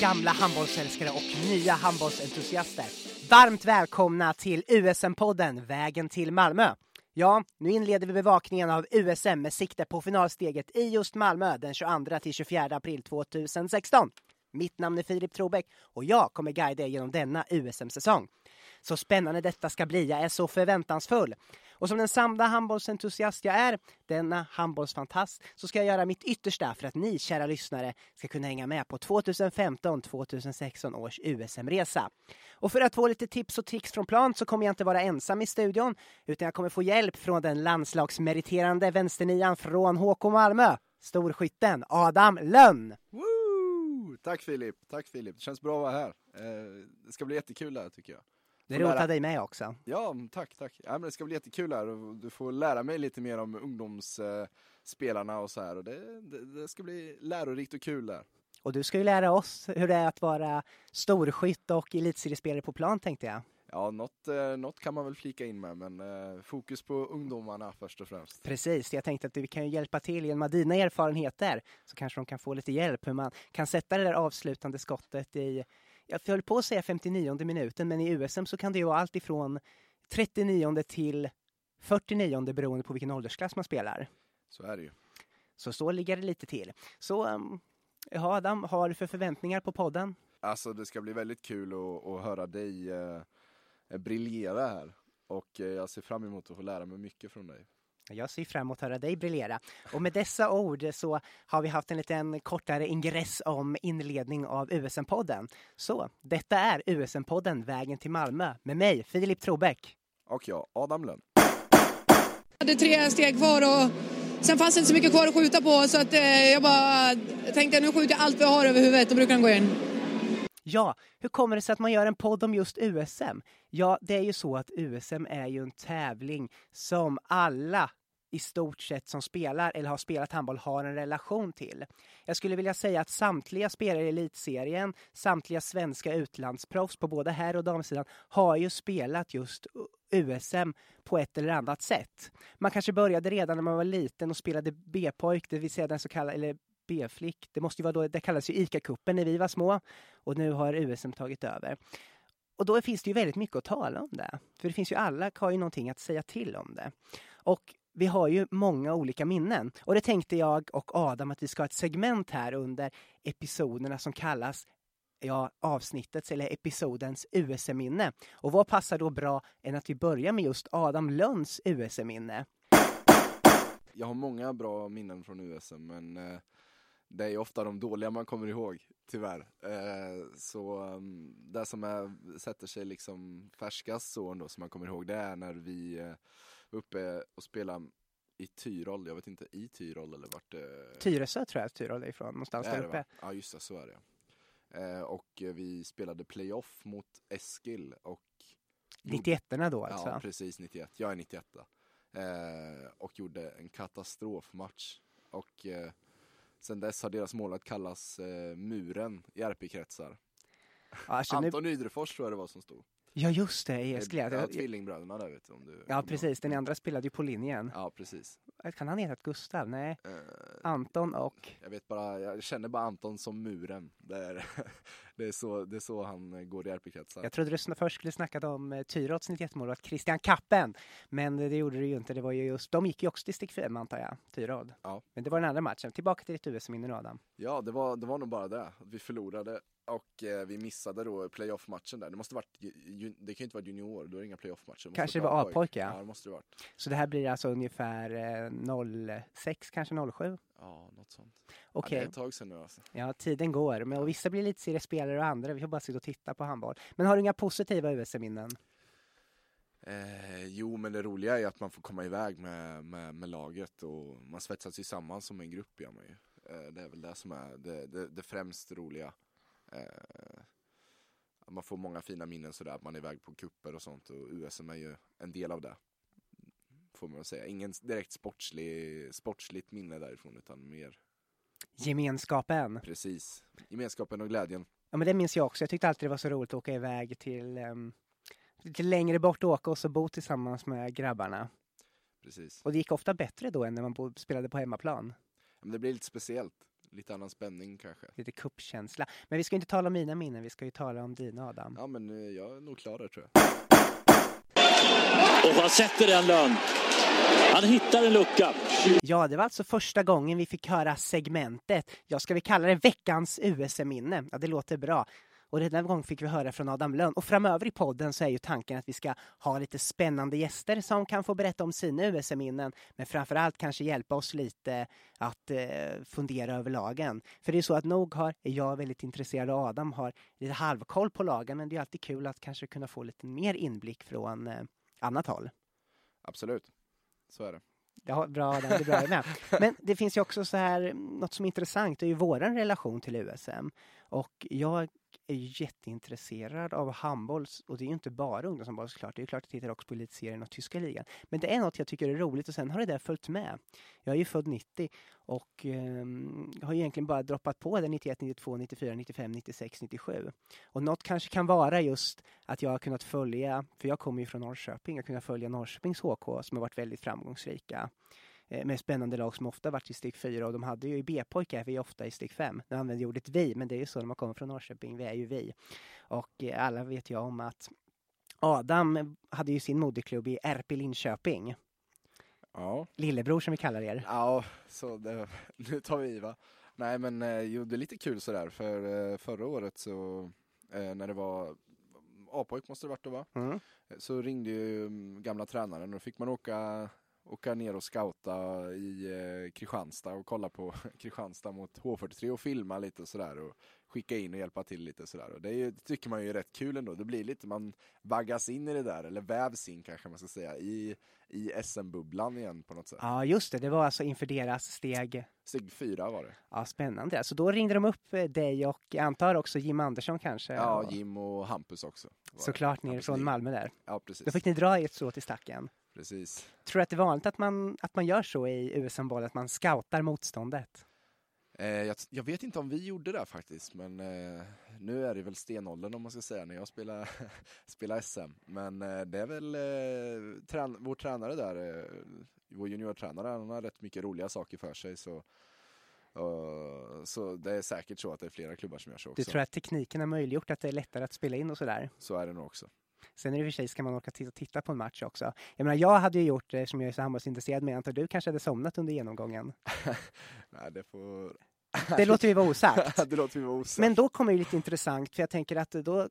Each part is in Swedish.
gamla handbollsälskare och nya handbollsentusiaster. Varmt välkomna till USM-podden Vägen till Malmö. Ja, nu inleder vi bevakningen av USM med sikte på finalsteget i just Malmö den 22 till 24 april 2016. Mitt namn är Filip Trobeck och jag kommer guida er genom denna USM-säsong. Så spännande detta ska bli, jag är så förväntansfull. Och som den samlade handbollsentusiast jag är, denna handbollsfantast, så ska jag göra mitt yttersta för att ni, kära lyssnare, ska kunna hänga med på 2015-2016 års USM-resa. Och för att få lite tips och tricks från plan så kommer jag inte vara ensam i studion, utan jag kommer få hjälp från den landslagsmeriterande vänsternian från HK Malmö, storskytten Adam Lönn. Woo! Tack Filip, tack Filip. Det känns bra att vara här. Eh, det ska bli jättekul här tycker jag. Det roligt ha dig med också. Ja, tack, tack. Ja, men det ska bli jättekul här du får lära mig lite mer om ungdomsspelarna och så här. Och det, det, det ska bli lärorikt och kul där. Och du ska ju lära oss hur det är att vara storskytt och elitseriespelare på plan tänkte jag. Ja, något, eh, något kan man väl flika in med, men eh, fokus på ungdomarna först och främst. Precis, jag tänkte att vi kan hjälpa till genom dina erfarenheter så kanske de kan få lite hjälp hur man kan sätta det där avslutande skottet i, jag höll på att säga 59 minuten, men i USM så kan det ju vara allt ifrån 39 till 49 beroende på vilken åldersklass man spelar. Så är det ju. Så så ligger det lite till. Så, um, Adam, har du för förväntningar på podden? Alltså det ska bli väldigt kul att, att höra dig eh, briljera här. Och eh, jag ser fram emot att få lära mig mycket från dig. Jag ser fram emot att höra dig briljera. Och med dessa ord så har vi haft en liten kortare ingress om inledning av USM-podden. Så detta är USM-podden Vägen till Malmö med mig, Filip Trobeck. Och jag, Adam Lönn. hade tre steg kvar och sen fanns det inte så mycket kvar att skjuta på så att eh, jag bara tänkte nu skjuter jag allt vi har över huvudet och brukar den gå in. Ja, hur kommer det sig att man gör en podd om just USM? Ja, det är ju så att USM är ju en tävling som alla i stort sett som spelar eller har spelat handboll har en relation till. Jag skulle vilja säga att samtliga spelare i elitserien, samtliga svenska utlandsproffs på både herr och damsidan har ju spelat just USM på ett eller annat sätt. Man kanske började redan när man var liten och spelade B-pojk, det vill säga den så kallade, eller B-flick. Det måste ju vara då, det kallades ju ICA-cupen när vi var små och nu har USM tagit över. Och då finns det ju väldigt mycket att tala om det. För det finns ju alla har ju någonting att säga till om det. Och vi har ju många olika minnen. Och det tänkte jag och Adam att vi ska ha ett segment här under episoderna som kallas ja, avsnittets eller episodens USM-minne. Och vad passar då bra än att vi börjar med just Adam Lönns USM-minne? Jag har många bra minnen från USM, men eh, det är ofta de dåliga man kommer ihåg, tyvärr. Eh, så um, det som är, sätter sig liksom färskast så ändå, som man kommer ihåg, det är när vi eh, var uppe och spelade i Tyrol, jag vet inte, i Tyrol eller vart det Tyresö tror jag Tyrol är ifrån, någonstans är där uppe. va? Ja just det, så är det. Eh, och eh, vi spelade playoff mot Eskil och 91 då alltså. Ja, precis 91. Jag är 91. Eh, och gjorde en katastrofmatch. Och eh, sen dess har deras målvakt kallats eh, Muren i RP-kretsar. Alltså, Anton Ydrefors tror jag det var som stod. Ja just det, i Det Eskil. är- Ja, tvillingbröderna där vet du. Om du ja precis, den andra spelade ju på linjen. Ja, precis. Kan han heta Gustav? Nej, Eh, Anton och... jag vet bara, jag känner bara Anton som Muren. Det är, det är, så, det är så han eh, går i RP-kretsar. Jag trodde du först skulle snacka om eh, Tyrots 91-målvakt Christian Kappen. Men det gjorde du ju inte. Det var ju just, de gick ju också till stick 5 antar jag, Tyrod. Ja. Men det var den andra matchen. Tillbaka till ditt US-minne nu Adam. Ja, det var, det var nog bara det. Vi förlorade och eh, vi missade då playoff-matchen där. Det måste varit, ju- ju- det kan ju inte vara junior, då är det inga playoff-matcher. Kanske det var A-pojk. A-pojke, ja. Ja, det måste det varit. Så det här blir alltså ungefär eh, 06, kanske 07? Ja, något sånt. Okej. Ja, det är ett tag sedan nu alltså. Ja, tiden går. Men och vissa blir lite seriespelare och andra. Vi får bara sitta och titta på handboll. Men har du inga positiva US-minnen? Eh, jo, men det roliga är att man får komma iväg med, med, med laget och man svetsas tillsammans som en grupp gör man ju. Eh, det är väl det som är det, det, det främst roliga. Eh, man får många fina minnen sådär, att man är iväg på kupper och sånt och USM är ju en del av det. Får man säga. Ingen direkt sportslig, sportsligt minne därifrån utan mer Gemenskapen. precis gemenskapen och glädjen. Ja, men det minns jag också. Jag tyckte alltid det var så roligt att åka iväg till um, lite längre bort och åka och så bo tillsammans med grabbarna. Precis. Och det gick ofta bättre då än när man spelade på hemmaplan. Men det blir lite speciellt. Lite annan spänning kanske. Lite kuppkänsla. Men vi ska inte tala om mina minnen, vi ska ju tala om dina Adam. Ja, men eh, jag är nog klar där tror jag. Och han sätter den lön. Han hittar en lucka. Ja, det var alltså första gången vi fick höra segmentet. Jag ska vi kalla det veckans USM-minne. Ja, det låter bra. Och denna gång fick vi höra från Adam Lönn. Och framöver i podden så är ju tanken att vi ska ha lite spännande gäster som kan få berätta om sina USM-minnen. Men framförallt kanske hjälpa oss lite att eh, fundera över lagen. För det är så att nog har, är jag väldigt intresserad och Adam har lite halvkoll på lagen. Men det är alltid kul att kanske kunna få lite mer inblick från eh, annat håll. Absolut, så är det. Ja, bra Adam, det är bra med. Men det finns ju också så här, något som är intressant, det är ju våran relation till USM. Och jag är ju jätteintresserad av handboll och det är ju inte bara ungdomshandboll såklart. Det är ju klart att jag tittar också på elitserien och tyska ligan. Men det är något jag tycker är roligt och sen har det där följt med. Jag är ju född 90 och eh, har egentligen bara droppat på det 91, 92, 94, 95, 96, 97. Och något kanske kan vara just att jag har kunnat följa, för jag kommer ju från Norrköping, jag har kunnat följa Norrköpings HK som har varit väldigt framgångsrika med spännande lag som ofta varit i steg 4 och de hade ju i B-pojkar, vi är ofta i steg 5. Nu använder jag ordet vi, men det är ju så när man kommer från Norrköping, vi är ju vi. Och alla vet ju om att Adam hade ju sin moderklubb i RP Linköping. Ja. Lillebror som vi kallar er. Ja, så det, nu tar vi i va. Nej men eh, jo, det är lite kul sådär för eh, förra året så eh, när det var A-pojk måste det varit då va? Mm. Så ringde ju mm, gamla tränaren och då fick man åka åka ner och scouta i eh, Kristianstad och kolla på Kristianstad mot H43 och filma lite och sådär och skicka in och hjälpa till lite sådär. Och det, ju, tycker man ju är rätt kul ändå. Det blir lite, man vaggas in i det där, eller vävs in kanske man ska säga, i, i SM-bubblan igen på något sätt. Ja, just det. Det var alltså inför deras steg... Steg fyra var det. Ja, spännande. Så då ringde de upp eh, dig och jag antar också Jim Andersson kanske? Ja, och... Jim och Hampus också. Såklart ner från Malmö där. Ja, precis. Då fick ni dra ert strå till stacken. Precis. Tror du att det är vanligt att man, att man gör så i USM-boll, att man scoutar motståndet? Eh, jag, jag, vet inte om vi gjorde det faktiskt, men eh, nu är det väl stenåldern om man ska säga när jag spelar, spelar SM. Men eh, det är väl eh, trän vår tränare där, eh, vår juniortränare, han har rätt mycket roliga saker för sig. Så, så det är säkert så att det är flera klubbar som gör så också. Du tror att tekniken har möjliggjort att det är lättare att spela in och sådär? Så är det nog också. Sen är det i och för sig ska man orka titta, titta på en match också. Jag menar, jag hade ju gjort det som jag är så handbollsintresserad, men jag antar du kanske hade somnat under genomgången? Nej, det får... Det låter vi vara osagt. det låter vi vara osagt. Men då kommer det lite intressant, för jag tänker att då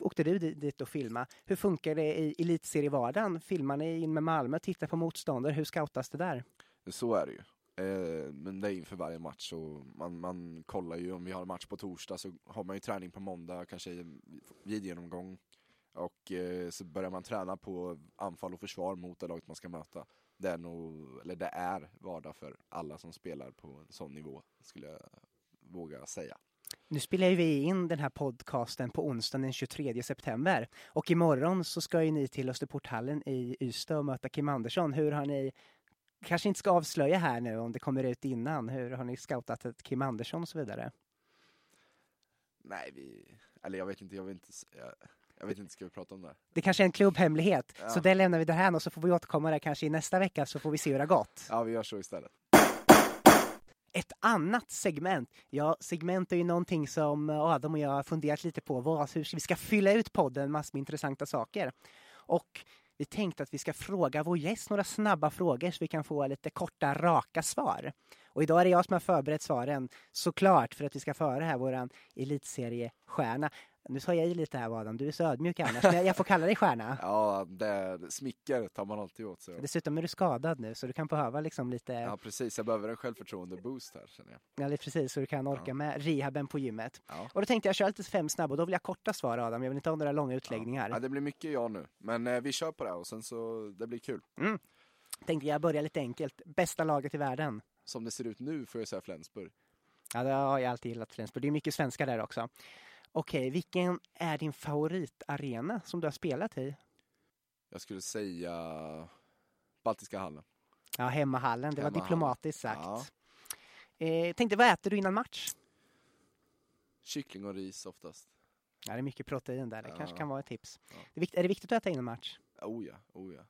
åkte du dit och filma. Hur funkar det i elitserievardagen? Filmar ni in med Malmö, tittar på motståndare? Hur scoutas det där? Så är det ju. Eh, men det är inför varje match och man, man kollar ju om vi har match på torsdag så har man ju träning på måndag, kanske videogenomgång och eh, så börjar man träna på anfall och försvar mot det laget man ska möta. Det är, nog, eller det är vardag för alla som spelar på en sån nivå, skulle jag våga säga. Nu spelar vi in den här podcasten på onsdagen den 23 september och imorgon så ska ju ni till Österporthallen i Ystad och möta Kim Andersson. Hur har ni, kanske inte ska avslöja här nu om det kommer ut innan, hur har ni scoutat Kim Andersson och så vidare? Nej, vi, eller jag vet inte, jag vet inte, jag, jag vet inte, ska vi prata om det? Det kanske är en klubbhemlighet, Ja. så det lämnar vi därhän och så får vi återkomma där kanske i nästa vecka så får vi se hur det har gått. Ja, vi gör så istället. Ett annat segment, ja segment är ju någonting som Adam och jag har funderat lite på, vad, hur vi ska fylla ut podden massor med intressanta saker. Och vi tänkte att vi ska fråga vår gäst några snabba frågor så vi kan få lite korta, raka svar. Och idag är det jag som har förberett svaren, såklart, för att vi ska föra här våran elitseriestjärna. Nu sa jag i lite här Adam, du är så ödmjuk annars, men jag får kalla dig stjärna. Ja, det, smicker tar man alltid åt sig. Dessutom är du skadad nu, så du kan behöva liksom lite, Ja, precis. Jag behöver en självförtroende-boost här, känner jag. ja, det är precis, så du kan orka Ja. med rehaben på gymmet. Ja. Och då tänkte jag köra lite fem snabba, och då vill jag korta svar Adam, jag vill inte ha några långa utläggningar. Ja, det blir mycket ja nu. Men eh, vi kör på det här och sen så, det blir kul. Tänkte jag börja lite enkelt, bästa laget i världen? Som det ser ut nu får jag säga Flensburg. Ja, det har jag alltid gillat Flensburg, det är mycket svenskar där också. Okej, vilken är din favoritarena som du har spelat i? Jag skulle säga Baltiska hallen. Ja, hemmahallen, det var Hemmahallen. diplomatiskt sagt. Ja. Eh, tänkte, vad äter du innan match? Kyckling och ris oftast. Ja, det är mycket protein där, det Ja. kanske kan vara ett tips. Ja. Det är, vikt, är det viktigt att äta innan match? Oh ja, oh ja.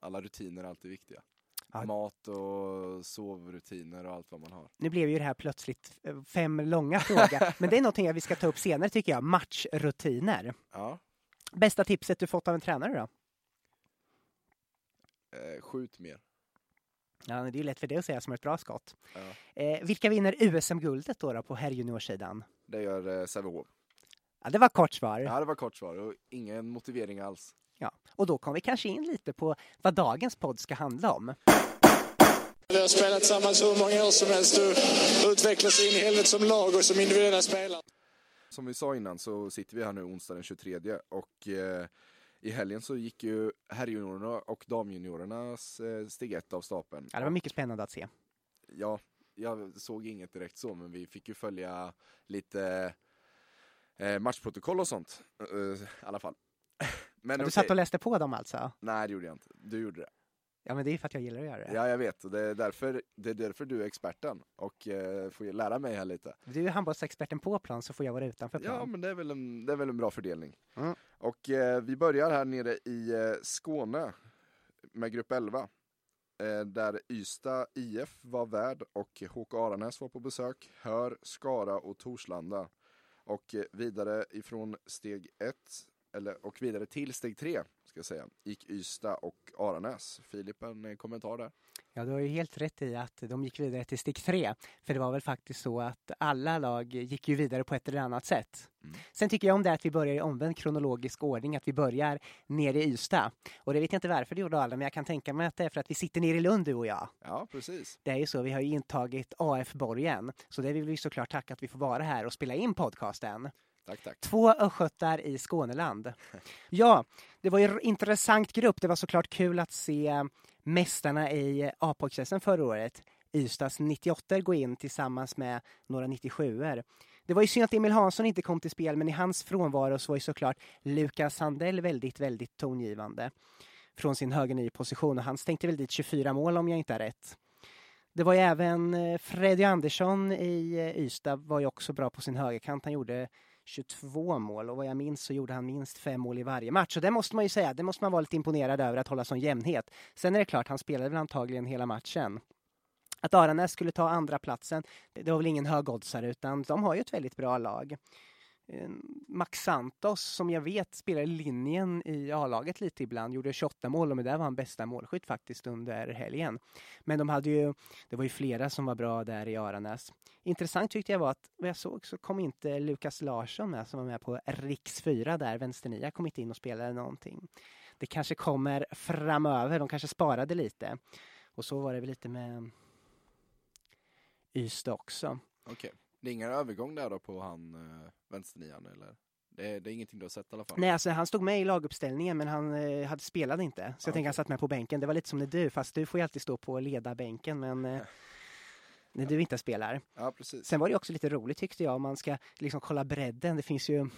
Alla rutiner är alltid viktiga. Mat och sovrutiner och allt vad man har. Nu blev ju det här plötsligt eh, fem långa frågor, men det är någonting vi ska ta upp senare tycker jag. Matchrutiner. Ja, Bästa tipset du fått av en tränare då? eh, skjut mer. Ja, det är ju lätt för det att säga som ett bra skott. Ja. Eh, vilka vinner USM-guldet då, då på herrjuniorsidan? Det gör eh, Sävehof. Ja, det var kort svar. Ja, det var kort svar och ingen motivering alls. Ja. Och då kom vi kanske in lite på vad dagens podd ska handla om. Vi har spelat tillsammans hur många år som helst och utvecklas in i helvete som lag och som individuella spelare. Som vi sa innan så sitter vi här nu onsdag den 23 och eh, i helgen så gick ju herrjuniorerna och damjuniorernas eh, steg ett av stapeln. Ja, det var mycket spännande att se. Ja, jag såg inget direkt så, men vi fick ju följa lite eh, matchprotokoll och sånt. eh, I alla fall. Men du okej. satt och läste på dem alltså? Nej, det gjorde jag inte. Du gjorde det. Ja, men det är för att jag gillar att göra det. Ja, jag vet. Och det, är därför, det är därför du är experten och eh, får lära mig här lite. Du är handbollsexperten på plan så får jag vara utanför plan. Ja, men det är väl en, det är väl en bra fördelning. Mm. Och eh, vi börjar här nere i eh, Skåne med grupp 11. Eh, där Ystad IF var värd och HK Aranäs var på besök. Hör, Skara och Torslanda. Och eh, vidare ifrån steg 1, eller och vidare till steg 3 ska jag säga, gick Ystad och Aranäs. Filip, en eh, kommentar där? Ja, du har ju helt rätt i att de gick vidare till steg tre. För det var väl faktiskt så att alla lag gick ju vidare på ett eller annat sätt. Mm. Sen tycker jag om det att vi börjar i omvänd kronologisk ordning, att vi börjar nere i Ystad. Och det vet jag inte varför det gjorde alla, men jag kan tänka mig att det är för att vi sitter nere i Lund du och jag. Ja, precis. Det är ju så, vi har ju intagit AF-borgen. Så det vill vi såklart tacka att vi får vara här och spela in podcasten. Tack, tack. Två östgötar i Skåneland. Ja, det var ju en intressant grupp. Det var såklart kul att se mästarna i A-pojksäsongen förra året. Ystads 98 gå in tillsammans med några 97er. Det var ju synd att Emil Hansson inte kom till spel, men i hans frånvaro så var ju såklart Lukas Sandell väldigt, väldigt tongivande från sin höger position och han stänkte väl dit 24 mål om jag inte har rätt. Det var ju även eh, Freddy Andersson i eh, Ystad var ju också bra på sin högerkant. Han gjorde 22 mål och vad jag minns så gjorde han minst fem mål i varje match. Så det måste man ju säga, det måste man vara lite imponerad över att hålla sån jämnhet. Sen är det klart, han spelade väl antagligen hela matchen. Att Aranäs skulle ta andra platsen, det det var väl ingen högoddsare utan de har ju ett väldigt bra lag. Eh, Max Santos, som jag vet spelar linjen i A-laget lite ibland, gjorde 28 mål och med det var han bästa målskytt faktiskt under helgen. Men de hade ju, det var ju flera som var bra där i Aranäs. Intressant tyckte jag var att vad jag såg så kom inte Lukas Larsson med som var med på Riks 4 där, vänsternia, kom inte in och spelade någonting. Det kanske kommer framöver, de kanske sparade lite. Och så var det väl lite med Ystad också. Okej. Det är ingen övergång där då på han eh, vänsternian eller? Det är, det är ingenting du har sett i alla fall? Nej, alltså han stod med i laguppställningen men han eh, hade spelade inte. Så jag Okej. tänker han satt med på bänken. Det var lite som när du, fast du får ju alltid stå på ledarbänken men eh, när du inte spelar. Ja, precis. Sen var det också lite roligt tyckte jag om man ska liksom kolla bredden. Det finns ju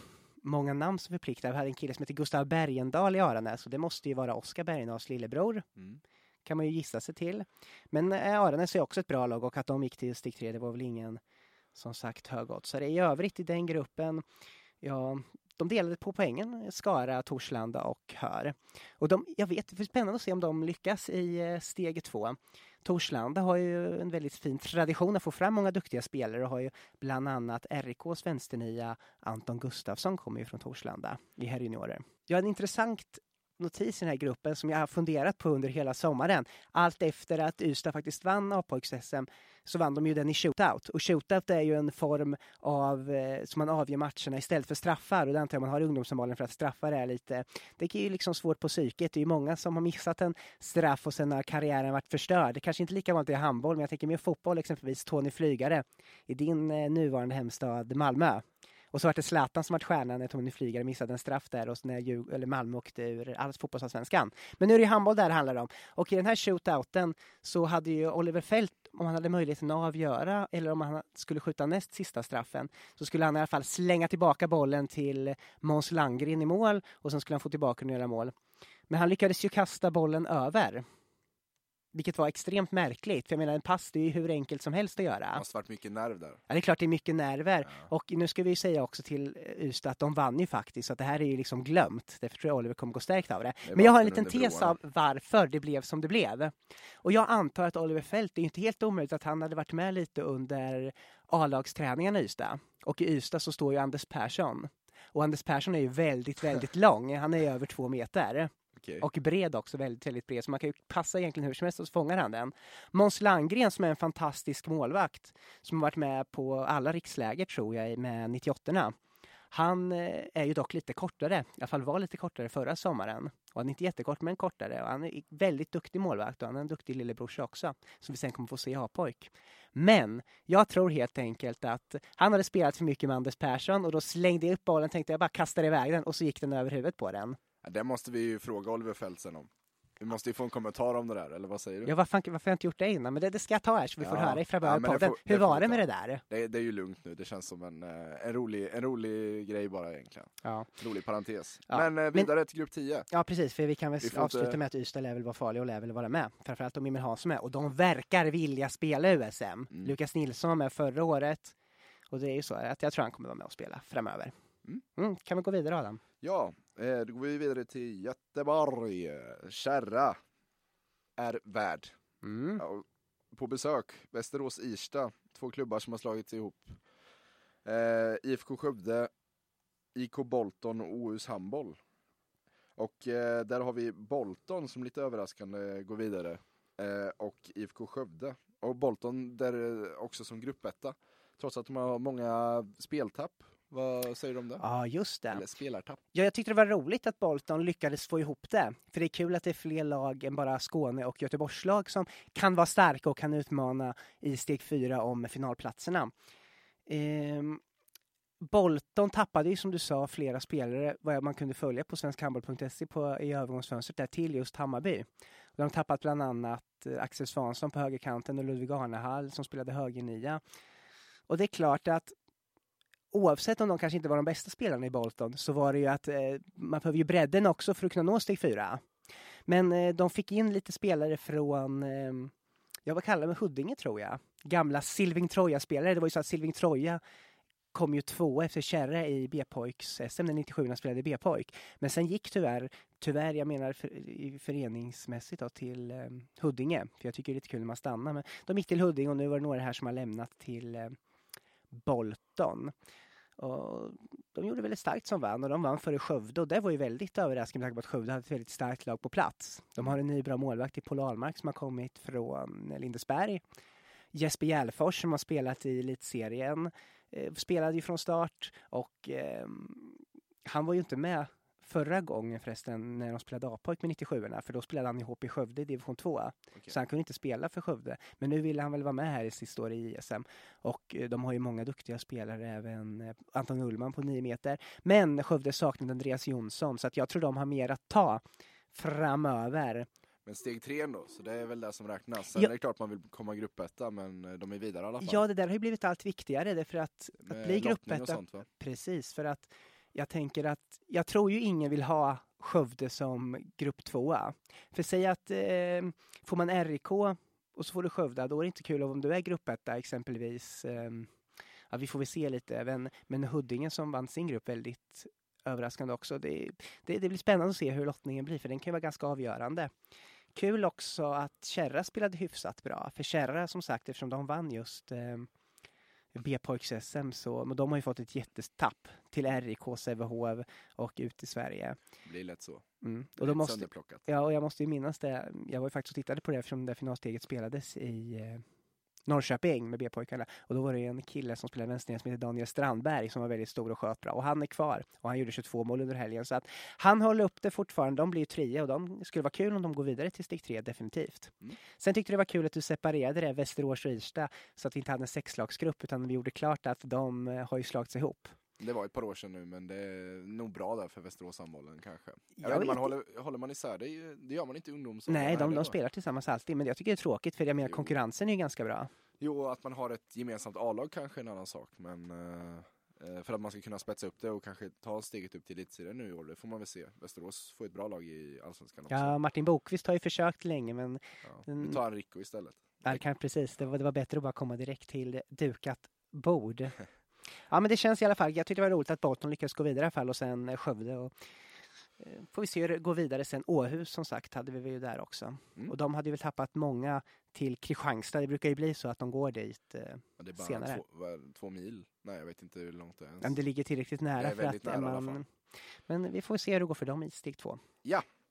många namn som förpliktar. Vi hade en kille som heter Gustav Bergendahl i Aranäs och det måste ju vara Oskar Bergendahls lillebror. Mm. Kan man ju gissa sig till. Men eh, Aranäs är också ett bra lag och att de gick till steg tre, det var väl ingen som sagt högoddsare. I övrigt i den gruppen, ja, de delade på poängen, Skara, Torslanda och Hör. Och de, jag vet, det blir spännande att se om de lyckas i eh, steg två. Torslanda har ju en väldigt fin tradition att få fram många duktiga spelare och har ju bland annat RIKs vänsternia Anton Gustafsson kommer ju från Torslanda i herrjuniorer. Jag har en intressant notis i den här gruppen som jag har funderat på under hela sommaren. Allt efter att Ystad faktiskt vann A-pojks-SM så vann de ju den i shootout. Och shootout är ju en form av eh, som man avgör matcherna istället för straffar. Och det antar jag man har i ungdomshandbollen för att straffar är lite, det är ju liksom svårt på psyket. Det är ju många som har missat en straff och sen har karriären varit förstörd. Det kanske inte är lika vanligt i handboll, men jag tänker mer fotboll exempelvis. Tony Flygare i din eh, nuvarande hemstad Malmö. Och så var det Zlatan som var stjärnan när Tony Flygare missade en straff där och när Djur, eller Malmö åkte ur alls fotbollsallsvenskan. Men nu är det ju handboll där det handlar om. Och i den här shootouten så hade ju Oliver Fält, om han hade möjligheten att avgöra eller om han skulle skjuta näst sista straffen, så skulle han i alla fall slänga tillbaka bollen till Måns Landgren i mål och sen skulle han få tillbaka den och göra mål. Men han lyckades ju kasta bollen över vilket var extremt märkligt. För jag menar en pass det är ju hur enkelt som helst att Det göra. måste varit mycket nerv där. Ja, det är klart det är mycket nerver. Ja. Och nu ska vi ju säga också till eh, Ystad att de vann ju faktiskt. Så att det här är ju liksom glömt. Därför tror jag Oliver kommer gå stärkt av det. Det Men jag har en liten tes av varför det blev som det blev. Och jag antar att Oliver Fält, det är inte helt omöjligt att han hade varit med lite under A-lagsträningarna i Ystad. Och i Ystad så står ju Anders Persson. Och Anders Persson är ju väldigt, väldigt lång. Han är över två meter. Okay. Och bred också, väldigt, väldigt bred. Så man kan ju passa egentligen hur som helst och så fångar han den. Måns Landgren som är en fantastisk målvakt. Som har varit med på alla riksläger tror jag med 98 Han eh, är ju dock lite kortare, i alla fall var lite kortare förra sommaren. Och han är inte jättekort men kortare. Och han är väldigt duktig målvakt och han är en duktig lillebrorsa också. Som vi sen kommer få se i A-pojk. Men jag tror helt enkelt att han hade spelat för mycket med Anders Persson och då slängde jag upp bollen tänkte jag bara kastar iväg den och så gick den över huvudet på den. Det måste vi ju fråga Oliver Fält sen om. Vi måste ju få en kommentar om det där, eller vad säger du? Ja, varför, varför har jag inte gjort det innan? Men det, det ska jag ta här så vi får Ja. höra i framöver Ja, men podden. får- Hur var det med det där? Det, det är ju lugnt nu, det känns som en, eh, en, rolig, en rolig grej bara egentligen. Ja. Rolig parentes. Ja, Men eh, vidare till grupp 10. ja, precis. För vi kan väl Vi avsluta inte- med att Ystad lär väl vara farliga och lär väl vara med. Framförallt om Emil Hansson är med. Och de verkar vilja spela USM. Mm. Lukas Nilsson var med förra året. Och det är ju så att jag tror han kommer vara med och spela framöver. Mm. Mm, kan vi gå vidare Adam? Ja, eh, då går vi vidare till Göteborg. Kärra är värd. Mm. Ja, på besök, Västerås-Irsta, två klubbar som har slagits ihop. Eh, IFK Skövde, IK Bolton och OUs handboll. Och eh, där har vi Bolton som lite överraskande går vidare. Eh, och IFK Skövde. Och Bolton där eh, också som gruppetta. Trots att de har många speltapp. Vad säger du om det? Ja, just det. Eller spelartapp. Ja, jag tyckte det var roligt att Bolton lyckades få ihop det. För det är kul att det är fler lag än bara Skåne och Göteborgslag som kan vara starka och kan utmana i steg fyra om finalplatserna. Ehm, Bolton tappade ju som du sa flera spelare vad man kunde följa på svenskhandboll.se på, i övergångsfönstret där till just Hammarby. De har tappat bland annat eh, Axel Svansson på högerkanten och Ludvig Arnehall som spelade högernia. Och det är klart att oavsett om de kanske inte var de bästa spelarna i Bolton så var det ju att eh, man behöver ju bredden också för att kunna nå steg fyra. Men eh, de fick in lite spelare från, eh, jag vad kallar det, Huddinge tror jag. Gamla Silving Troja-spelare. Det var ju så att Silving Troja kom ju två efter Kärre i B-pojks-SM när 97 spelade B-pojk. Men sen gick tyvärr, tyvärr jag menar för, i föreningsmässigt då, till eh, Huddinge. För jag tycker det är lite kul när man stannar. Men de gick till Huddinge och nu var det några här som har lämnat till eh, Bolton. Och de gjorde väldigt starkt som vann och de vann före Skövde och det var ju väldigt överraskande med tanke på att Skövde hade ett väldigt starkt lag på plats. De har en ny bra målvakt i Paul Ahlmark som har kommit från Lindesberg. Jesper Järlfors som har spelat i elitserien eh, spelade ju från start och eh, han var ju inte med förra gången förresten när de spelade A-pojk med 97 för då spelade han ihop i Skövde i division 2. Okej. Så han kunde inte spela för Skövde. Men nu ville han väl vara med här i sista året i ISM. Och eh, de har ju många duktiga spelare, även eh, Anton Ullman på 9 meter. Men Skövde saknade Andreas Jonsson så att jag tror de har mer att ta framöver. Men steg tre ändå, så det är väl det som räknas. Sen Ja. är det klart man vill komma gruppetta, men eh, de är vidare i alla fall. Ja, det där har ju blivit allt viktigare därför att, att bli gruppetta. Precis, för att jag tänker att jag tror ju ingen vill ha Skövde som grupp tvåa. För säg att eh, får man RIK och så får du Skövde, då är det inte kul om du är gruppetta exempelvis. Eh, ja, vi får väl se lite, men, men Huddinge som vann sin grupp väldigt överraskande också. Det, det, det blir spännande att se hur lottningen blir, för den kan ju vara ganska avgörande. Kul också att Kärra spelade hyfsat bra, för Kärra som sagt, eftersom de vann just eh, B-pojks-SM, så men de har ju fått ett jättetapp till RIK, Sävehof och ut i Sverige. Det blir lätt så. Mm. Och då måste, ja, och jag måste ju minnas det. Jag var ju faktiskt och tittade på det eftersom det finalsteget spelades i eh, Norrköping med B-pojkarna. Och då var det en kille som spelade vänsternia som heter Daniel Strandberg som var väldigt stor och sköt bra. Och han är kvar. Och han gjorde 22 mål under helgen. Så att han håller upp det fortfarande. De blir ju trea och de skulle vara kul om de går vidare till steg tre, definitivt. Mm. Sen tyckte det var kul att du separerade det, Västerås och Irsta, så att vi inte hade en sexlagsgrupp utan vi gjorde klart att de eh, har ju slagits ihop. Det var ett par år sedan nu, men det är nog bra där för Västerås handbollen kanske. Jag Jag vet, man håller, håller man isär det, det gör man inte i ungdoms Nej, de, de spelar tillsammans alltid, men jag tycker det är tråkigt för jag menar Jo. konkurrensen är ju ganska bra. Jo, att man har ett gemensamt A-lag kanske är en annan sak, men eh, Eh, för att man ska kunna spetsa upp det och kanske ta steget upp till elitserien nu i år. Det får man väl se. Västerås får ett bra lag i Allsvenskan också. Ja, Martin Bokvist har ju försökt länge men Ja. Nu tar han Rico istället. Ja, kan, precis. Det var, det var bättre att bara komma direkt till dukat bord. Ja, men det känns i alla fall. Jag tyckte det var roligt att Bolton lyckades gå vidare i alla fall och sen eh, Skövde. Och, eh, får vi se hur det går vidare sen. Åhus som sagt hade vi ju där också. Mm. Och de hade väl tappat många till Kristianstad. Det brukar ju bli så att de går dit. eh, Ja, det är bara Senare. två, två mil. Nej, jag vet inte hur långt det är ens. Men det ligger tillräckligt nära för att nära man... Men vi får se hur det går för dem i steg två.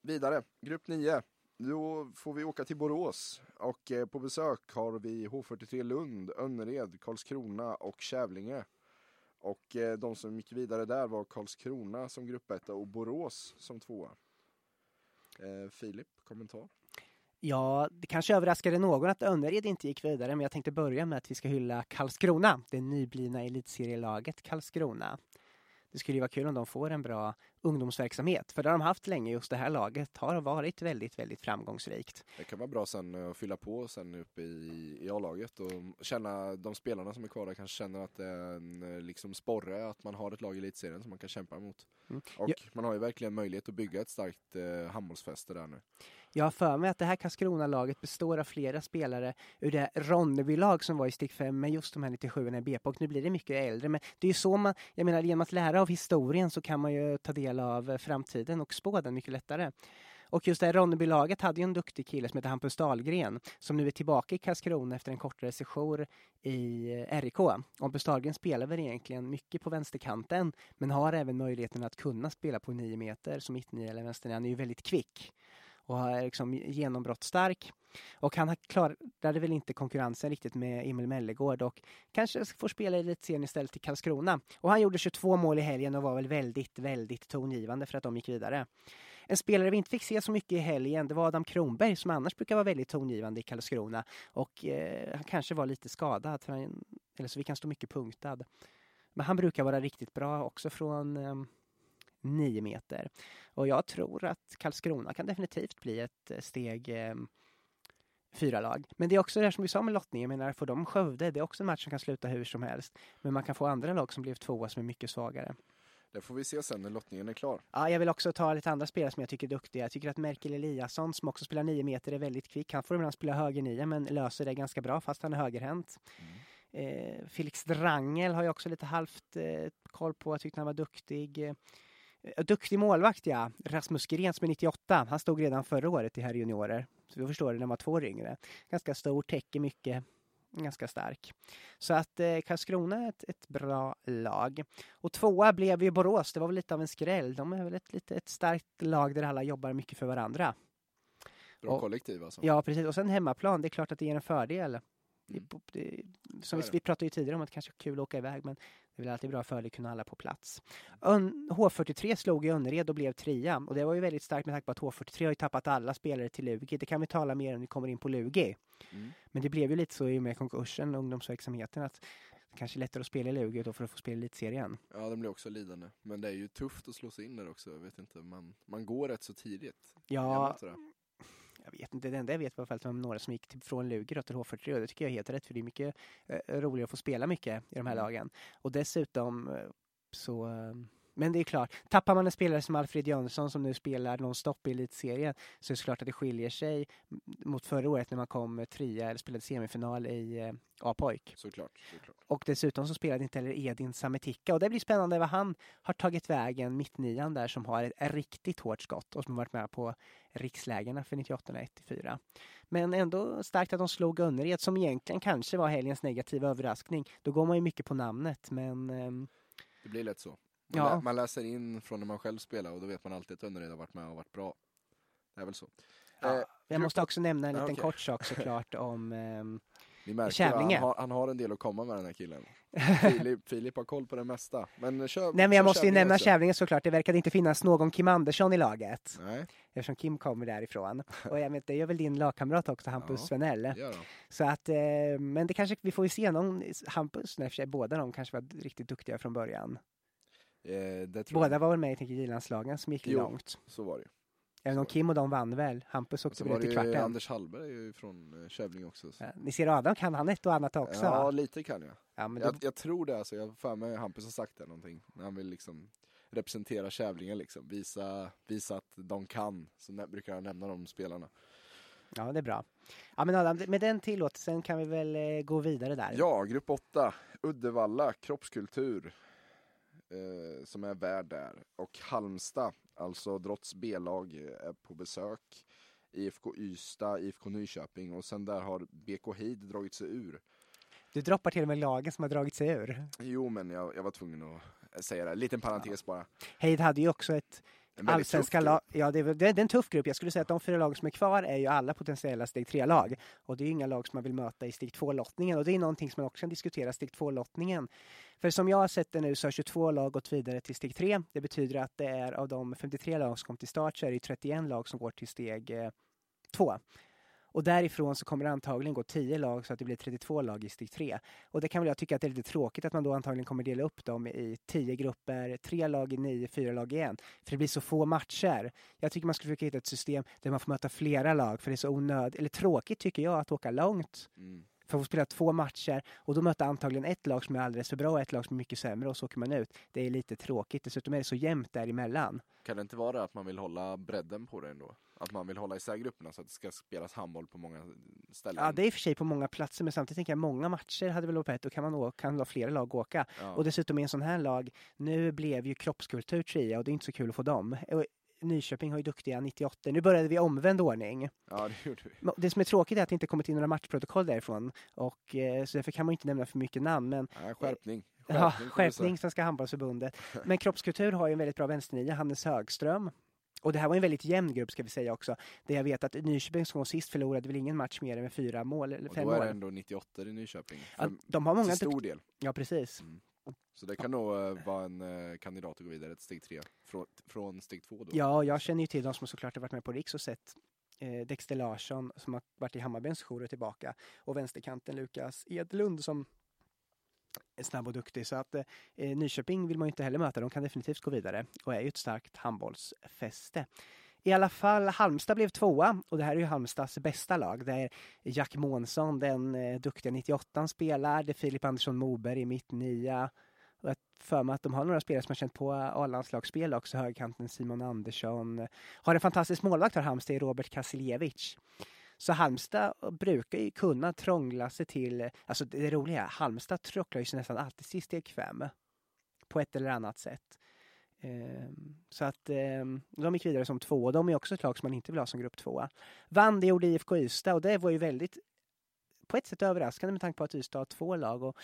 Vidare, grupp 9. Då får vi åka till Borås och eh, på besök har vi H43 Lund, Önnered, Karlskrona och Kävlinge. Och eh, de som gick vidare där var Karlskrona som gruppetta och Borås som tvåa. Eh, Filip, kommentar? Ja, det kanske överraskade någon att Önnered inte gick vidare, men jag tänkte börja med att vi ska hylla Karlskrona, det nyblivna elitserielaget Karlskrona. Det skulle ju vara kul om de får en bra ungdomsverksamhet, för det har de haft länge. Just det här laget har varit väldigt, väldigt framgångsrikt. Det kan vara bra sen eh, att fylla på sen uppe i, i A-laget och känna de spelarna som är kvar där kanske känner att det är en eh, liksom sporre att man har ett lag i elitserien som man kan kämpa emot. Mm. Och Ja. man har ju verkligen möjlighet att bygga ett starkt eh, handbollsfäste där nu. Jag har för mig att det här Karlskrona-laget består av flera spelare ur det Ronneby-lag som var i steg 5 med just de här 97 i BP och nu blir det mycket äldre. Men det är ju så man, jag menar genom att lära av historien så kan man ju ta del av framtiden och spå den mycket lättare. Och just det här Ronneby-laget hade ju en duktig kille som heter Hampus Dahlgren som nu är tillbaka i Karlskrona efter en kortare sejour i eh, RIK. Hampus Dahlgren spelar väl egentligen mycket på vänsterkanten men har även möjligheten att kunna spela på 9 meter som mittnia eller vänsternia. Han är ju väldigt kvick och är liksom genombrottsstark. Och han klarade väl inte konkurrensen riktigt med Emil Mellegård och kanske får spela i elitserien istället i Karlskrona. Och han gjorde 22 mål i helgen och var väl väldigt, väldigt tongivande för att de gick vidare. En spelare vi inte fick se så mycket i helgen, det var Adam Kronberg som annars brukar vara väldigt tongivande i Karlskrona. Och eh, han kanske var lite skadad, för han, eller så vi kan stå mycket punktad. Men han brukar vara riktigt bra också från eh, nio meter. Och jag tror att Karlskrona kan definitivt bli ett eh, steg eh, fyra lag. Men det är också det här som vi sa med lottning, jag menar får de Skövde, det är också en match som kan sluta hur som helst. Men man kan få andra lag som blev tvåa som är mycket svagare. Det får vi se sen när lottningen är klar. Ja, jag vill också ta lite andra spelare som jag tycker är duktiga. Jag tycker att Merkel Eliasson som också spelar nio meter är väldigt kvick. Han får ibland spela höger nio men löser det ganska bra fast han är högerhänt. Eh, Felix Drangel har jag också lite halvt eh, koll på. Jag tyckte han var duktig. Eh, duktig målvakt ja. Rasmus Gren som är 98. Han stod redan förra året i här juniorer. Så vi förstår det när man var två år yngre. Ganska stor, täcker mycket. Ganska stark. Så att eh, Karlskrona är ett, ett bra lag. Och tvåa blev ju Borås. Det var väl lite av en skräll. De är väl ett, lite, ett starkt lag där alla jobbar mycket för varandra. Bra Och- kollektiv alltså. Ja, precis. Och sen hemmaplan. Det är klart att det ger en fördel. Det, Mm. det, Så som vi, det. vi pratade ju tidigare om att det kanske är kul att åka iväg, men det är väl alltid bra fördel att kunna alla på plats. Ön, H43 slog i Önnered och blev trea. Och det var ju väldigt starkt med tanke på att H43 har ju tappat alla spelare till Lugi. Det kan vi tala mer om när vi kommer in på Lugi. Mm. Men det blev ju lite så i och med konkursen, ungdomsverksamheten, att det kanske är lättare att spela i Lugi då för att få spela i elitserien. Ja, den blir också lidande. Men det är ju tufft att slå sig in där också. Jag vet inte, man, man går rätt så tidigt. Ja. Jag vet inte, det enda jag vet var att det var några som gick till, från Lugi då till H43 och det tycker jag är helt rätt för det är mycket eh, roligare att få spela mycket i de här Mm. lagen. Och dessutom eh, så eh, men det är klart, tappar man en spelare som Alfred Jönsson som nu spelar nonstop i elitserien så är det klart att det skiljer sig mot förra året när man kom trea eller spelade semifinal i eh, A-pojk. Såklart, såklart. Och dessutom så spelade inte heller Edin Sametika och det blir spännande vad han har tagit vägen, mittnian där som har ett, riktigt hårt skott och som har varit med på rikslägena för 98 och 94. Men ändå starkt att de slog Önnered som egentligen kanske var helgens negativa överraskning. Då går man ju mycket på namnet men ehm, Det blir lätt så. Man, Ja. lä- man läser in från när man själv spelar och då vet man alltid att Önnered har varit med och varit bra. Det är väl så. Ja, Eh, jag måste också nämna en liten okej. kort sak såklart om ehm, Ni märker, han, har, han har en del att komma med den här killen. Filip, Filip har koll på det mesta. Men kör, Nej men jag måste ju nämna. Kävlinge såklart. Det verkade inte finnas någon Kim Andersson i laget. Nej, Eftersom Kim kommer därifrån. Och jag vet, det gör väl din lagkamrat också, Hampus Ja. Svenell. Så att, eh, men det kanske, vi får ju se någon, Hampus, sig, båda de kanske var riktigt duktiga från början. Eh, Båda jag. var väl med i tänker, J-landslagen som gick Jo. långt. Så var det. Även om Kim och de vann väl. Hampus åkte väl ut i kvarten. Anders Hallberg är ju från eh, Kävling också. Så. Ja, Ni ser Adam kan han ett och annat också. Ja, va? lite kan jag. Ja, men då, Jag, jag tror det alltså, jag för mig Hampus har sagt det någonting. Han vill liksom representera Kävlingen liksom. Visa, visa att de kan. Så brukar jag nämna de spelarna. ja, det är bra. Ja, men Adam, med den tillåtelsen kan vi väl eh, gå vidare där. Ja, grupp 8. Uddevalla, kroppskultur. Eh, som är värd där. Och Halmstad, alltså Drotts B-lag, eh, är på besök. IFK Ystad, IFK Nyköping och sen där har BK Heid dragit sig ur. Du droppar till och med lagen som har dragit sig ur. Jo, men jag, jag var tvungen att säga det. Liten parentes bara. Heid hade ju också ett allsvenska lag. Ja, det är, det är en tuff grupp. Jag skulle säga att de fyra lag som är kvar är ju alla potentiella steg 3-lag. Och det är inga lag som man vill möta i steg 2-lottningen. Och det är någonting som man också kan diskutera, steg 2-lottningen. För som jag har sett det nu så har 22 lag gått vidare till steg 3. Det betyder att det är av de 53 lag som kom till start så är det ju 31 lag som går till steg 2. Och därifrån så kommer det antagligen gå 10 lag så att det blir 32 lag i steg 3. Och det kan väl jag tycka att det är lite tråkigt att man då antagligen kommer dela upp dem i 10 grupper, tre lag i 9, fyra lag i en. För det blir så få matcher. Jag tycker man skulle försöka hitta ett system där man får möta flera lag för det är så onödigt, eller tråkigt tycker jag att åka långt Mm för att få spela två matcher och då möta antagligen ett lag som är alldeles för bra och ett lag som är mycket sämre och så åker man ut. Det är lite tråkigt. Dessutom är det så jämnt däremellan. Kan det inte vara att man vill hålla bredden på det ändå? Att man vill hålla isär grupperna så att det ska spelas handboll på många ställen? Ja, det är i och för sig på många platser men samtidigt tänker jag många matcher hade väl varit bättre. Då kan man å- kan flera lag åka. Ja. Och dessutom i en sån här lag, nu blev ju kroppskultur trea och det är inte så kul att få dem. Och Nyköping har ju duktiga 98. Nu började vi i omvänd ordning. ja, det gjorde vi. Det som är tråkigt är att det inte kommit in några matchprotokoll därifrån. Och, eh, så därför kan man inte nämna för mycket namn. Men Ja, skärpning. Ja, får vi säga. skärpning Svenska handbollsförbundet. Men kroppskultur har ju en väldigt bra vänsternia, Hannes Högström. Och det här var en väldigt jämn grupp ska vi säga också. Där jag vet att Nyköping som sist förlorade väl ingen match mer än med fyra mål eller Och fem då är det mål. ändå 98 i Nyköping. Ja, de har många till stor del. Ja, precis. Så det kan nog eh, vara en eh, kandidat att gå vidare till steg tre Från, från steg två då. Ja, jag känner ju till de som såklart har varit med på Riks och sett eh, Dexter Larsson som har varit i Hammarbens jour och tillbaka. Och vänsterkanten Lukas Edlund som är snabb och duktig. Så att eh, Nyköping vill man ju inte heller möta. De kan definitivt gå vidare och är ju ett starkt handbollsfäste. I alla fall, Halmstad blev tvåa och det här är ju Halmstads bästa lag. Där Jack Månsson, den eh, duktiga 98 spelar. Det är Filip Andersson Moberg i mittnia. Och jag för mig att de har några spelare som har känt på A-landslagsspel också. Högkanten Simon Andersson. Har en fantastisk målvakt har Halmstad i Robert Kasiljevic. Så Halmstad brukar ju kunna trångla sig till, alltså det, roliga är, Halmstad tråcklar ju sig nästan alltid till steg fem. På ett eller annat sätt. Ehm, så att ehm, de gick vidare som två de är också ett lag som man inte vill ha som grupp tvåa. Vann det gjorde IFK Ystad och det var ju väldigt på ett sätt överraskande med tanke på att Ystad har två lag. Och,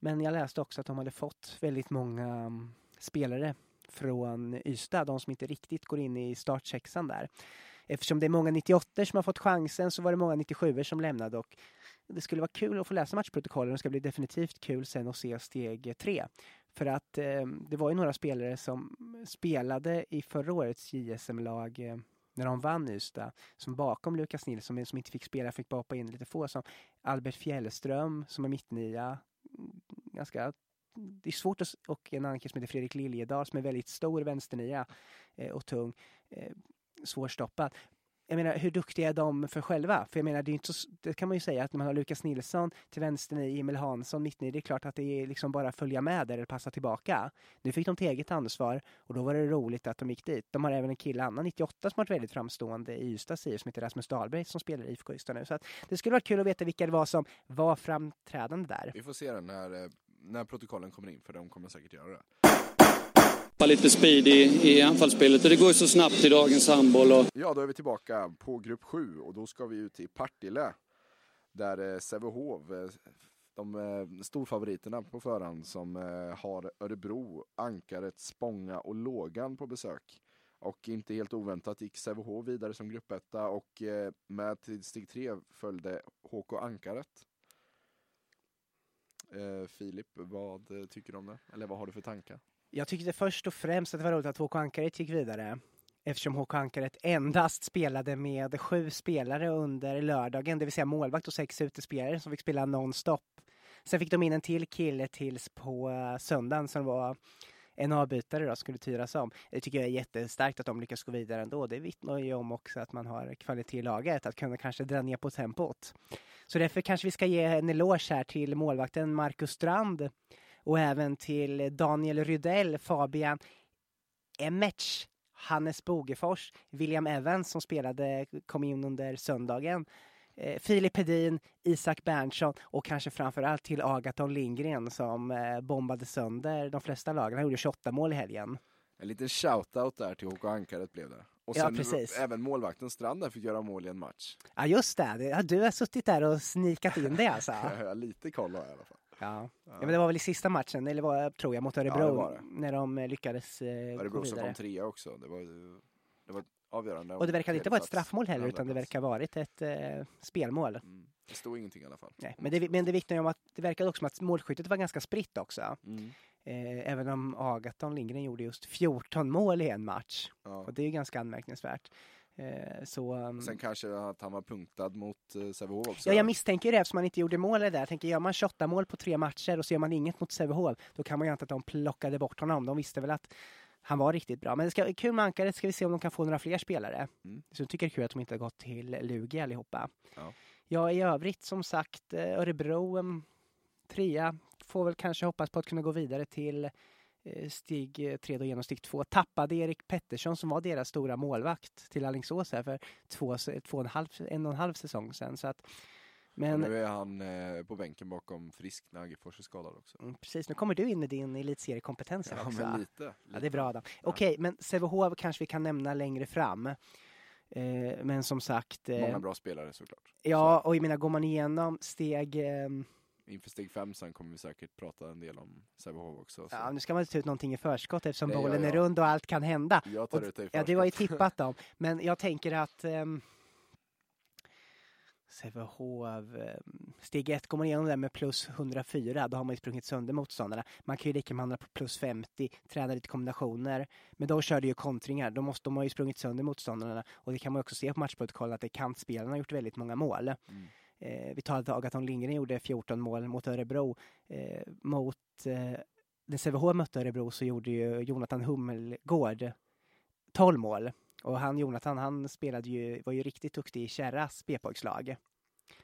men jag läste också att de hade fått väldigt många mm, spelare från Ystad, de som inte riktigt går in i startsexan där. Eftersom det är många 98 som har fått chansen så var det många 97 som lämnade och det skulle vara kul att få läsa matchprotokollen. Det ska bli definitivt kul sen att se steg tre. För att eh, det var ju några spelare som spelade i förra årets JSM-lag eh, när de vann Ystad, som bakom Lukas Nilsson, men som inte fick spela, fick bara hoppa in lite få, som Albert Fjällström som är mittnia, mm, ganska det är svårt att, och en annan kille som heter Fredrik Liljedahl som är väldigt stor vänsternia eh, och tung, eh, svårstoppad. Jag menar, hur duktiga är de för själva? För jag menar, det, är inte så, det kan man ju säga att när man har Lukas Nilsson till vänster i, Emil Hansson mittnia, det är klart att det är liksom bara att följa med där eller passa tillbaka. Nu fick de till eget ansvar och då var det roligt att de gick dit. De har även en kille, annan, 98, som har varit väldigt framstående i Ystads IF som heter Rasmus Dahlberg som spelar i IFK Ystad nu. Så att det skulle vara kul att veta vilka det var som var framträdande där. Vi får se den när, eh, när protokollen kommer in, för de kommer säkert göra det. Tappa lite speed i, i anfallsspelet och det går ju så snabbt i dagens handboll. Och Ja, då är vi tillbaka på grupp 7 och då ska vi ut till Partille. Där eh, Sävehof, eh, de eh, storfavoriterna på förhand som har Örebro, Ankaret, Spånga och Lågan på besök. Och inte helt oväntat gick Sävehof vidare som gruppetta och med till steg 3 följde HK Ankaret. Eh, Filip, vad tycker du om det? Eller vad har du för tankar? Jag tyckte först och främst att det var roligt att HK Ankaret gick vidare. Eftersom HK Ankaret endast spelade med sju spelare under lördagen, det vill säga målvakt och sex utespelare som fick spela nonstop. Sen fick de in en till kille tills på eh, söndagen som var en avbytare då skulle tyras om. Det tycker jag är jättestarkt att de lyckas gå vidare ändå. Det vittnar ju om också att man har kvalitet i laget, att kunna kanske dra ner på tempot. Så därför kanske vi ska ge en eloge här till målvakten Marcus Strand och även till Daniel Rydell, Fabian Emmertz, Hannes Bogefors, William Evans som spelade, kom in under söndagen. Eh, Filip Hedin, Isak Berntsson och kanske framförallt till Agaton Lindgren som eh, bombade sönder de flesta lagen. Han gjorde 28 mål i helgen. En liten shoutout där till HK Ankaret blev det. Och Ja, sen precis. även målvakten Strand där fick göra mål i en match. Ja just det, ja, du har suttit där och snikat in det alltså. Lite koll har jag i alla fall. Ja. ja, men det var väl i sista matchen, eller var, tror jag, mot Örebro Ja, det var det. när de eh, lyckades eh, gå Örebro som vidare. kom trea också. Det var, det var avgörande. Och det verkar inte vara ett straffmål heller, utan det verkar ha varit ett eh, spelmål. Mm. Det stod ingenting i alla fall. Nej, men, det, men det vittnar ju om att det verkar också som att målskyttet var ganska spritt också. Mm. Eh, även om Agaton Lindgren gjorde just 14 mål i en match. Ja. Och det är ju ganska anmärkningsvärt. Eh, så, um, Sen kanske att han var punktad mot uh, Sävehof också. ja, jag misstänker det eftersom man inte gjorde mål där. Jag tänker, gör man 28 mål på tre matcher och så gör man inget mot Sävehof, då kan man ju anta att de plockade bort honom. De visste väl att han var riktigt bra. Men det ska, kul med Ankaret, ska vi se om de kan få några fler spelare. Mm. Så jag tycker det är kul att de inte har gått till Lugi allihopa. Ja. Ja, i övrigt som sagt, eh, Örebro trea. Får väl kanske hoppas på att kunna gå vidare till eh, steg 3 då genom steg 2. Tappade Erik Pettersson som var deras stora målvakt till Alingsås här för två, två och en, halv, en och en halv säsong sedan. Så att, men. Nu är han eh, på bänken bakom Frisk när Aggefors är skadad också. Mm, Precis, nu kommer du in med din elitseriekompetens här Ja, också. men lite. lite. Ja, det är bra Adam. Okej, men Sävehof kanske vi kan nämna längre fram. Eh, men som sagt, eh, Många bra spelare såklart. ja, och jag menar, går man igenom steg... Inför steg fem sen kommer vi säkert prata en del om Sävehof också. Så. ja, nu ska man inte ta ut någonting i förskott eftersom Det gör bollen är jag. rund och allt kan hända. Jag tar Och- ut dig Ja, först. det var ju tippat dem. Men jag tänker att ehm, Sävehof, ehm, steg ett går man igenom det med plus 104, då har man ju sprungit sönder motståndarna. Man kan ju lika med hamna på plus 50, träna lite kombinationer. Men då kör det ju kontringar, då måste de ha ju sprungit sönder motståndarna. Och det kan man också se på matchprotokollet att det kantspelarna har gjort väldigt många mål. Mm. Eh, vi tar att Agaton Lindgren gjorde 14 mål mot Örebro. Eh, mot, eh, när Sävehof mötte Örebro så gjorde ju Jonathan Hummelgård 12 mål. Och han Jonathan, han spelade ju, var ju riktigt duktig i Kärras B-pojkslag.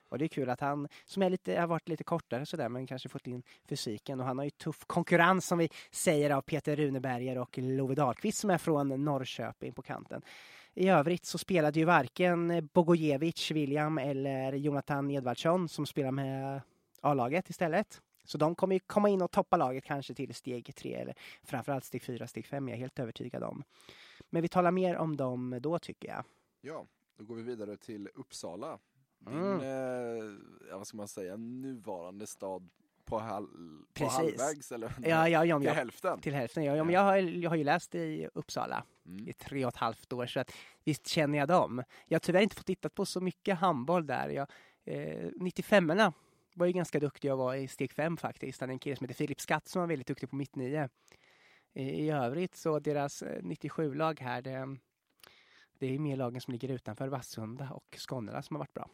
Och det är kul att han, som är lite, har varit lite kortare sådär, men kanske fått in fysiken. Och han har ju tuff konkurrens som vi säger av Peter Runeberger och Love Dahlqvist som är från Norrköping på kanten. I övrigt så spelade ju varken Bogojevic, William eller Jonathan Edvardsson som spelar med A-laget istället. Så de kommer ju komma in och toppa laget kanske till steg tre eller framförallt steg fyra, steg fem är jag helt övertygad om. Men vi talar mer om dem då tycker jag. Ja, då går vi vidare till Uppsala. Din, Mm. eh, vad ska man säga, nuvarande stad på, hal på halvvägs eller Ja, ja, ja, till ja. hälften. Till hälften. Ja, ja, men jag, har, jag har ju läst i Uppsala Mm. i tre och ett halvt år så att visst känner jag dem. Jag har tyvärr inte fått titta på så mycket handboll där. Jag, eh, 95orna var ju ganska duktiga och var i steg fem faktiskt. Han är en kille som heter Filip Skatt som var väldigt duktig på mitt nio. I, I övrigt så deras eh, 97-lag här, det, det är mer lagen som ligger utanför Vassunda och Skånela som har varit bra.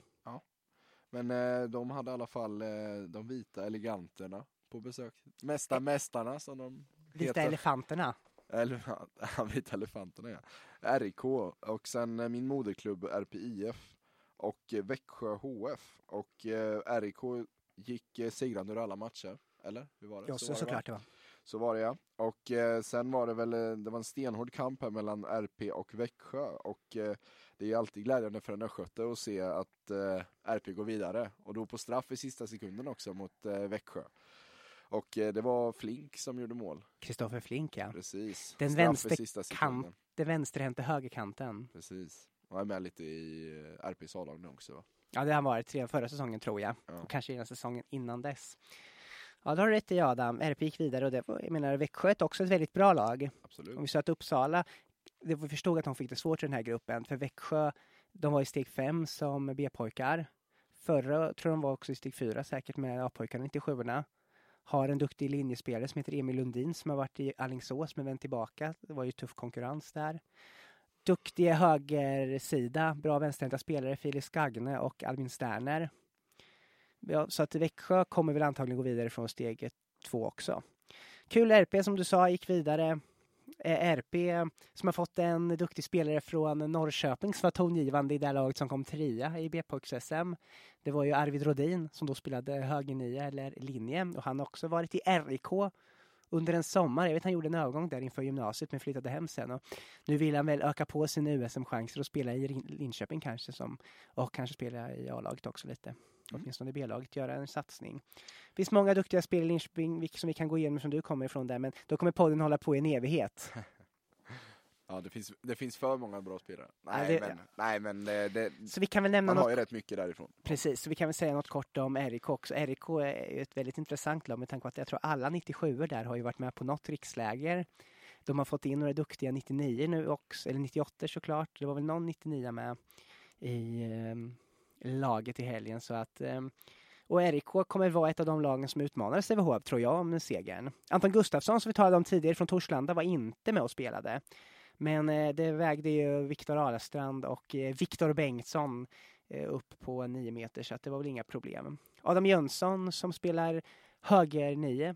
Men eh, de hade i alla fall eh, de vita eleganterna på besök. Mästa mästarna som de Vita heter. elefanterna. Ja, vita elefanterna ja. RIK och sen eh, min moderklubb RPIF och eh, Växjö HF och eh, RIK gick eh, segrande ur alla matcher. Eller hur var det? Ja, så, var det, va? såklart det var. Så var det ja. Och eh, sen var det väl, eh, det var en stenhård kamp här mellan RP och Växjö och eh, det är alltid glädjande för en östgöte att se att eh, RP går vidare och då på straff i sista sekunden också mot eh, Växjö. Och eh, det var Flink som gjorde mål, Kristoffer Flink ja. precis. Den Straff i vänster sista kant- sekunden. Den vänsterhänte högerkanten. Precis. Och är med lite i RPs A-lag nu också va? Ja, det har han varit redan förra säsongen tror jag. Ja. Och kanske innan säsongen innan dess. Ja, då har du rätt i Adam. RP gick vidare och det var, jag menar, Växjö är också ett väldigt bra lag. Absolut. Om vi sa att Uppsala, det vi förstod att de fick det svårt i den här gruppen. För Växjö, de var i steg fem som B-pojkar. Förra tror jag de var också i steg fyra säkert med A-pojkarna, inte sjuorna. Har en duktig linjespelare som heter Emil Lundin som har varit i Alingsås men vänt tillbaka. Det var ju tuff konkurrens där. Duktig högersida, bra vänsterhänta spelare, Filip Skagne och Albin Sterner. Ja, så att Växjö kommer väl antagligen gå vidare från steg två också. kul RP som du sa gick vidare. Eh, RP som har fått en duktig spelare från Norrköping som var tongivande i det laget som kom trea i b sm Det var ju Arvid Rodin som då spelade högernia eller linje och han har också varit i RIK under en sommar. Jag vet han gjorde en övergång där inför gymnasiet men flyttade hem sen. Och nu vill han väl öka på sina USM-chanser och spela i Linköping kanske som, och kanske spela i A-laget också lite. Mm. Åtminstone i B-laget, göra en satsning. Det finns många duktiga spel i Linköping som vi kan gå igenom som du kommer ifrån där men då kommer podden hålla på i en evighet. Ja, det finns, det finns för många bra spelare. Nej, ja, det, men, nej, men det, det, så vi kan väl nämna man något... har ju rätt mycket därifrån. Precis, så vi kan väl säga något kort om RIK också. RIK är ett väldigt intressant lag med tanke på att jag tror alla 97 där har ju varit med på något riksläger. De har fått in några duktiga 99 nu också, eller 98 såklart. Det var väl någon 99 med i eh, laget i helgen så att ehm, och RIK kommer vara ett av de lagen som utmanar Sävehof, tror jag, om segern. Anton Gustafsson, som vi talade om tidigare från Torslanda, var inte med och spelade. Men eh, det vägde ju Viktor Alastrand och eh, Viktor Bengtsson eh, upp på nio meter så att det var väl inga problem. Adam Jönsson som spelar höger nio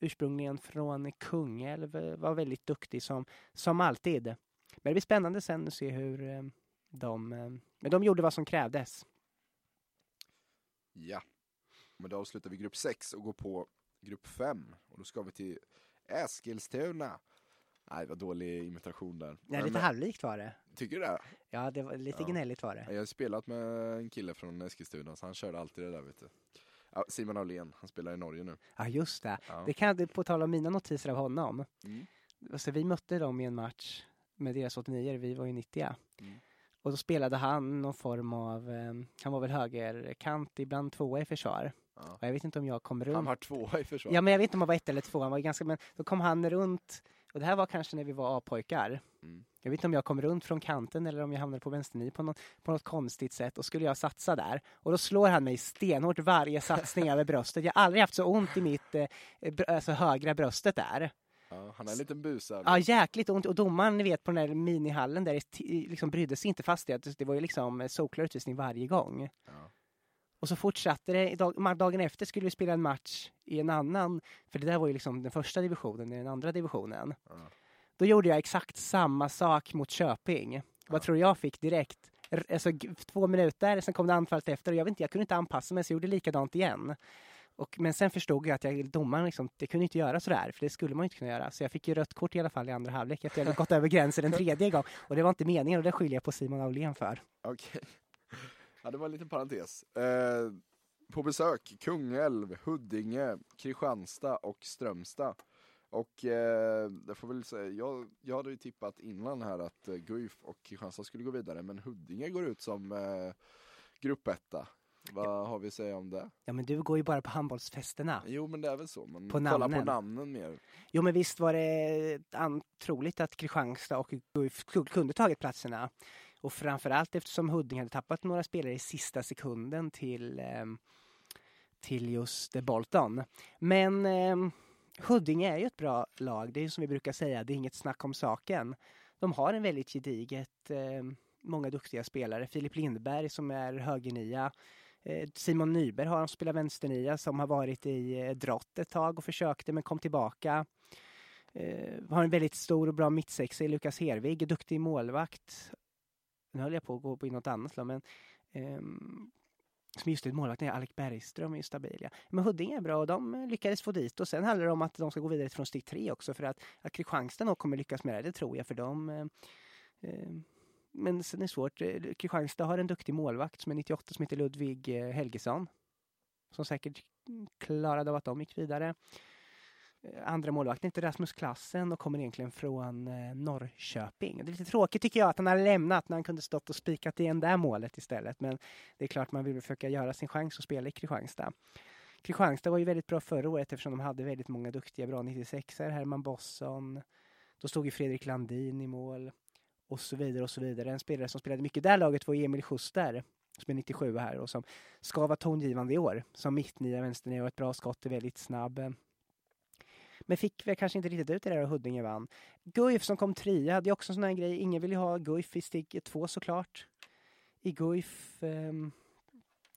ursprungligen från Kungälv var väldigt duktig som, som alltid. Men det blir spännande sen att se hur de, men de gjorde vad som krävdes. Ja, men då avslutar vi grupp 6 och går på grupp 5 och då ska vi till Eskilstuna Nej, var dålig imitation där. Ja, lite halvlikt var det. Tycker du det? Ja, det var lite ja. gnälligt var det. Jag har spelat med en kille från Eskilstuna, så han körde alltid det där, vet du. Simon Aulén, han spelar i Norge nu. Ja, just det. Ja. Det kan jag på tala om mina notiser av honom. Mm. Alltså, vi mötte dem i en match med deras 89 vi var ju 90 mm. Och då spelade han någon form av, eh, han var väl högerkant, ibland tvåa i försvar. Ja. Och jag vet inte om jag kom runt. Han var tvåa i försvar? Ja, men jag vet inte om han var ett eller två. Han var ganska, men då kom han runt och det här var kanske när vi var A-pojkar. Mm. Jag vet inte om jag kom runt från kanten eller om jag hamnade på vänsterny på, något, på något konstigt sätt och skulle jag satsa där. Och då slår han mig stenhårt varje satsning över bröstet. Jag har aldrig haft så ont i mitt eh, alltså högra bröstet där. Ja, han är en liten busare. Ja, jäkligt ont. Och domaren, ni vet, på den där minihallen där, liksom brydde sig inte fast det. Det var ju liksom solklar utvisning varje gång. Ja. Och så fortsatte det. dagen efter skulle vi spela en match i en annan, för det där var ju liksom den första divisionen, i den andra divisionen. Mm. Då gjorde jag exakt samma sak mot Köping. Mm. Vad tror jag fick direkt? Alltså, två minuter, sen kom det anfallet efter och jag vet inte, jag kunde inte anpassa mig så jag gjorde likadant igen. Och, men sen förstod jag att jag, domaren liksom, det kunde inte göra sådär, för det skulle man inte kunna göra. Så jag fick ju rött kort i alla fall i andra halvlek efter att jag hade gått över gränsen en tredje gång. Och det var inte meningen och det skiljer jag på Simon Aulén för. Okej. Okay. Ja, det var en liten parentes. Eh, på besök Kungälv, Huddinge, Kristianstad och Strömstad. Och eh, det får väl säga, jag, jag hade ju tippat innan här att eh, Guif och Kristianstad skulle gå vidare, men Huddinge går ut som eh, gruppetta. Vad har vi att säga om det? Ja men du går ju bara på handbollsfesterna. Jo men det är väl så, man på kollar namnen. på namnen mer. Jo men visst var det troligt att Kristianstad och Guif kunde tagit platserna. Och framförallt eftersom Huddinge hade tappat några spelare i sista sekunden till, eh, till just Bolton. Men eh, Huddinge är ju ett bra lag, det är som vi brukar säga, det är inget snack om saken. De har en väldigt gediget, eh, många duktiga spelare. Filip Lindberg som är högernia. Eh, Simon Nyberg har spelat spelar vänsternia som har varit i eh, drott ett tag och försökte men kom tillbaka. Eh, har en väldigt stor och bra mittsexa i Lukas Hervig, duktig målvakt nu höll jag på att gå in något annat lag, men um, som just det, målvakten är Alec Bergström är stabil. Ja. Men Huddinge är bra och de lyckades få dit och sen handlar det om att de ska gå vidare från steg tre också för att, att Kristianstad nog kommer lyckas med det, det tror jag för de eh, ehm, men sen är det svårt. Eh, Kristianstad har en duktig målvakt som är 98 som heter Ludvig eh, Helgesson. Som säkert klarade av att de gick vidare. Eh, andra målvakten heter Rasmus Klassen och kommer egentligen från Norrköping. Det är lite tråkigt tycker jag att han har lämnat när han kunde stått och spikat igen det målet istället. Men det är klart man vill försöka göra sin chans att spela i Kristianstad. Kristianstad var ju väldigt bra förra året eftersom de hade väldigt många duktiga bra 96er. Herman Bosson. Då stod ju Fredrik Landin i mål. Och så vidare och så vidare. En spelare som spelade mycket i det här laget var Emil Schuster som är 97 här och som ska vara tongivande i år. Som mittnia, vänsternia och ett bra skott, är väldigt snabb. Men fick väl kanske inte riktigt ut det där och Huddinge vann. Guif som kom trea, det är också en sån här grej. Ingen vill ju ha Guif i steg två såklart. I Guif um,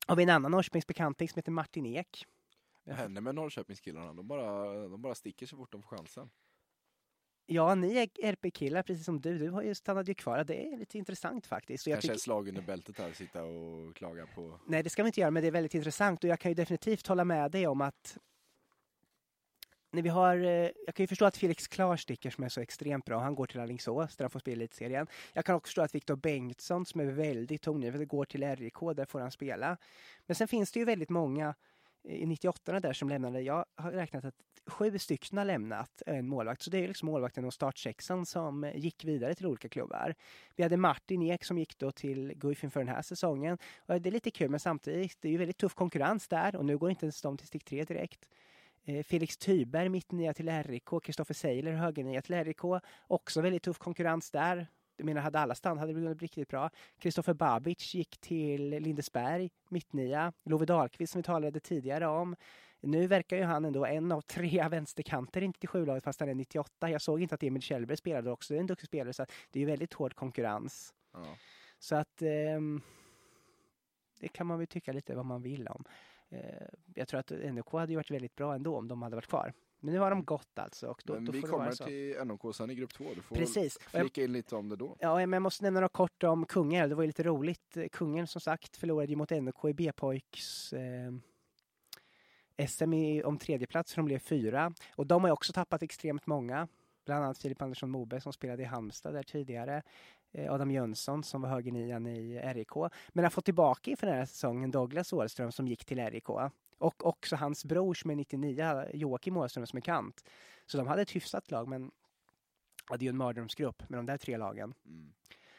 har vi en annan Norrköpingsbekanting som heter Martin Ek. Vad händer med Norrköpingskillarna? De bara, de bara sticker så fort de får chansen. Ja, ni är RP-killar precis som du. Du har ju stannat ju kvar. Det är lite intressant faktiskt. Jag Kanske tycker- ett slag under bältet här, sitta och klaga på... Nej, det ska vi inte göra, men det är väldigt intressant och jag kan ju definitivt hålla med dig om att när vi har, eh, jag kan ju förstå att Felix Klar sticker som är så extremt bra. Han går till Alingsås där han får spela i elitserien. Jag kan också förstå att Viktor Bengtsson som är väldigt tongivande går till RIK, där får han spela. Men sen finns det ju väldigt många i 98 där som lämnade. Jag har räknat att sju stycken har lämnat en målvakt. Så det är liksom målvakten och startsexan som eh, gick vidare till olika klubbar. Vi hade Martin Ek som gick då till Guif inför den här säsongen. Och det är lite kul men samtidigt, det är ju väldigt tuff konkurrens där och nu går inte ens de till stick 3 direkt. Eh, Felix Tyberg, mittnia till RIK. Kristoffer Seiler, högernia till RIK. Också väldigt tuff konkurrens där. Jag menar, hade alla stannat hade det blivit riktigt bra. Kristoffer Babic gick till Lindesberg, mittnia. Love Dahlqvist som vi talade tidigare om. Nu verkar ju han ändå en av tre vänsterkanter i 97-laget fast han är 98. Jag såg inte att Emil Kjellberg spelade också, det är en duktig spelare så det är ju väldigt hård konkurrens. Ja. Så att ehm, det kan man väl tycka lite vad man vill om. Eh, jag tror att NOK hade varit väldigt bra ändå om de hade varit kvar. Men nu har de gått alltså. Och då, Men då vi kommer till NOK sen i grupp två. Du får Precis. Flika in lite om det då. Ja, men jag måste nämna något kort om Kungälv. Det var ju lite roligt. Kungen som sagt förlorade ju mot NOK i B-pojks eh, SM i, om tredje plats för de blev fyra. Och de har ju också tappat extremt många. Bland annat Filip Andersson Moberg som spelade i Halmstad där tidigare. Eh, Adam Jönsson som var högernian i RIK. Men har fått tillbaka inför den här säsongen Douglas Åhlström som gick till RIK. Och också hans bror som är 99, Joakim Åhlström som är kant. Så de hade ett hyfsat lag men ja, det är ju en mardrömsgrupp med de där tre lagen. Mm.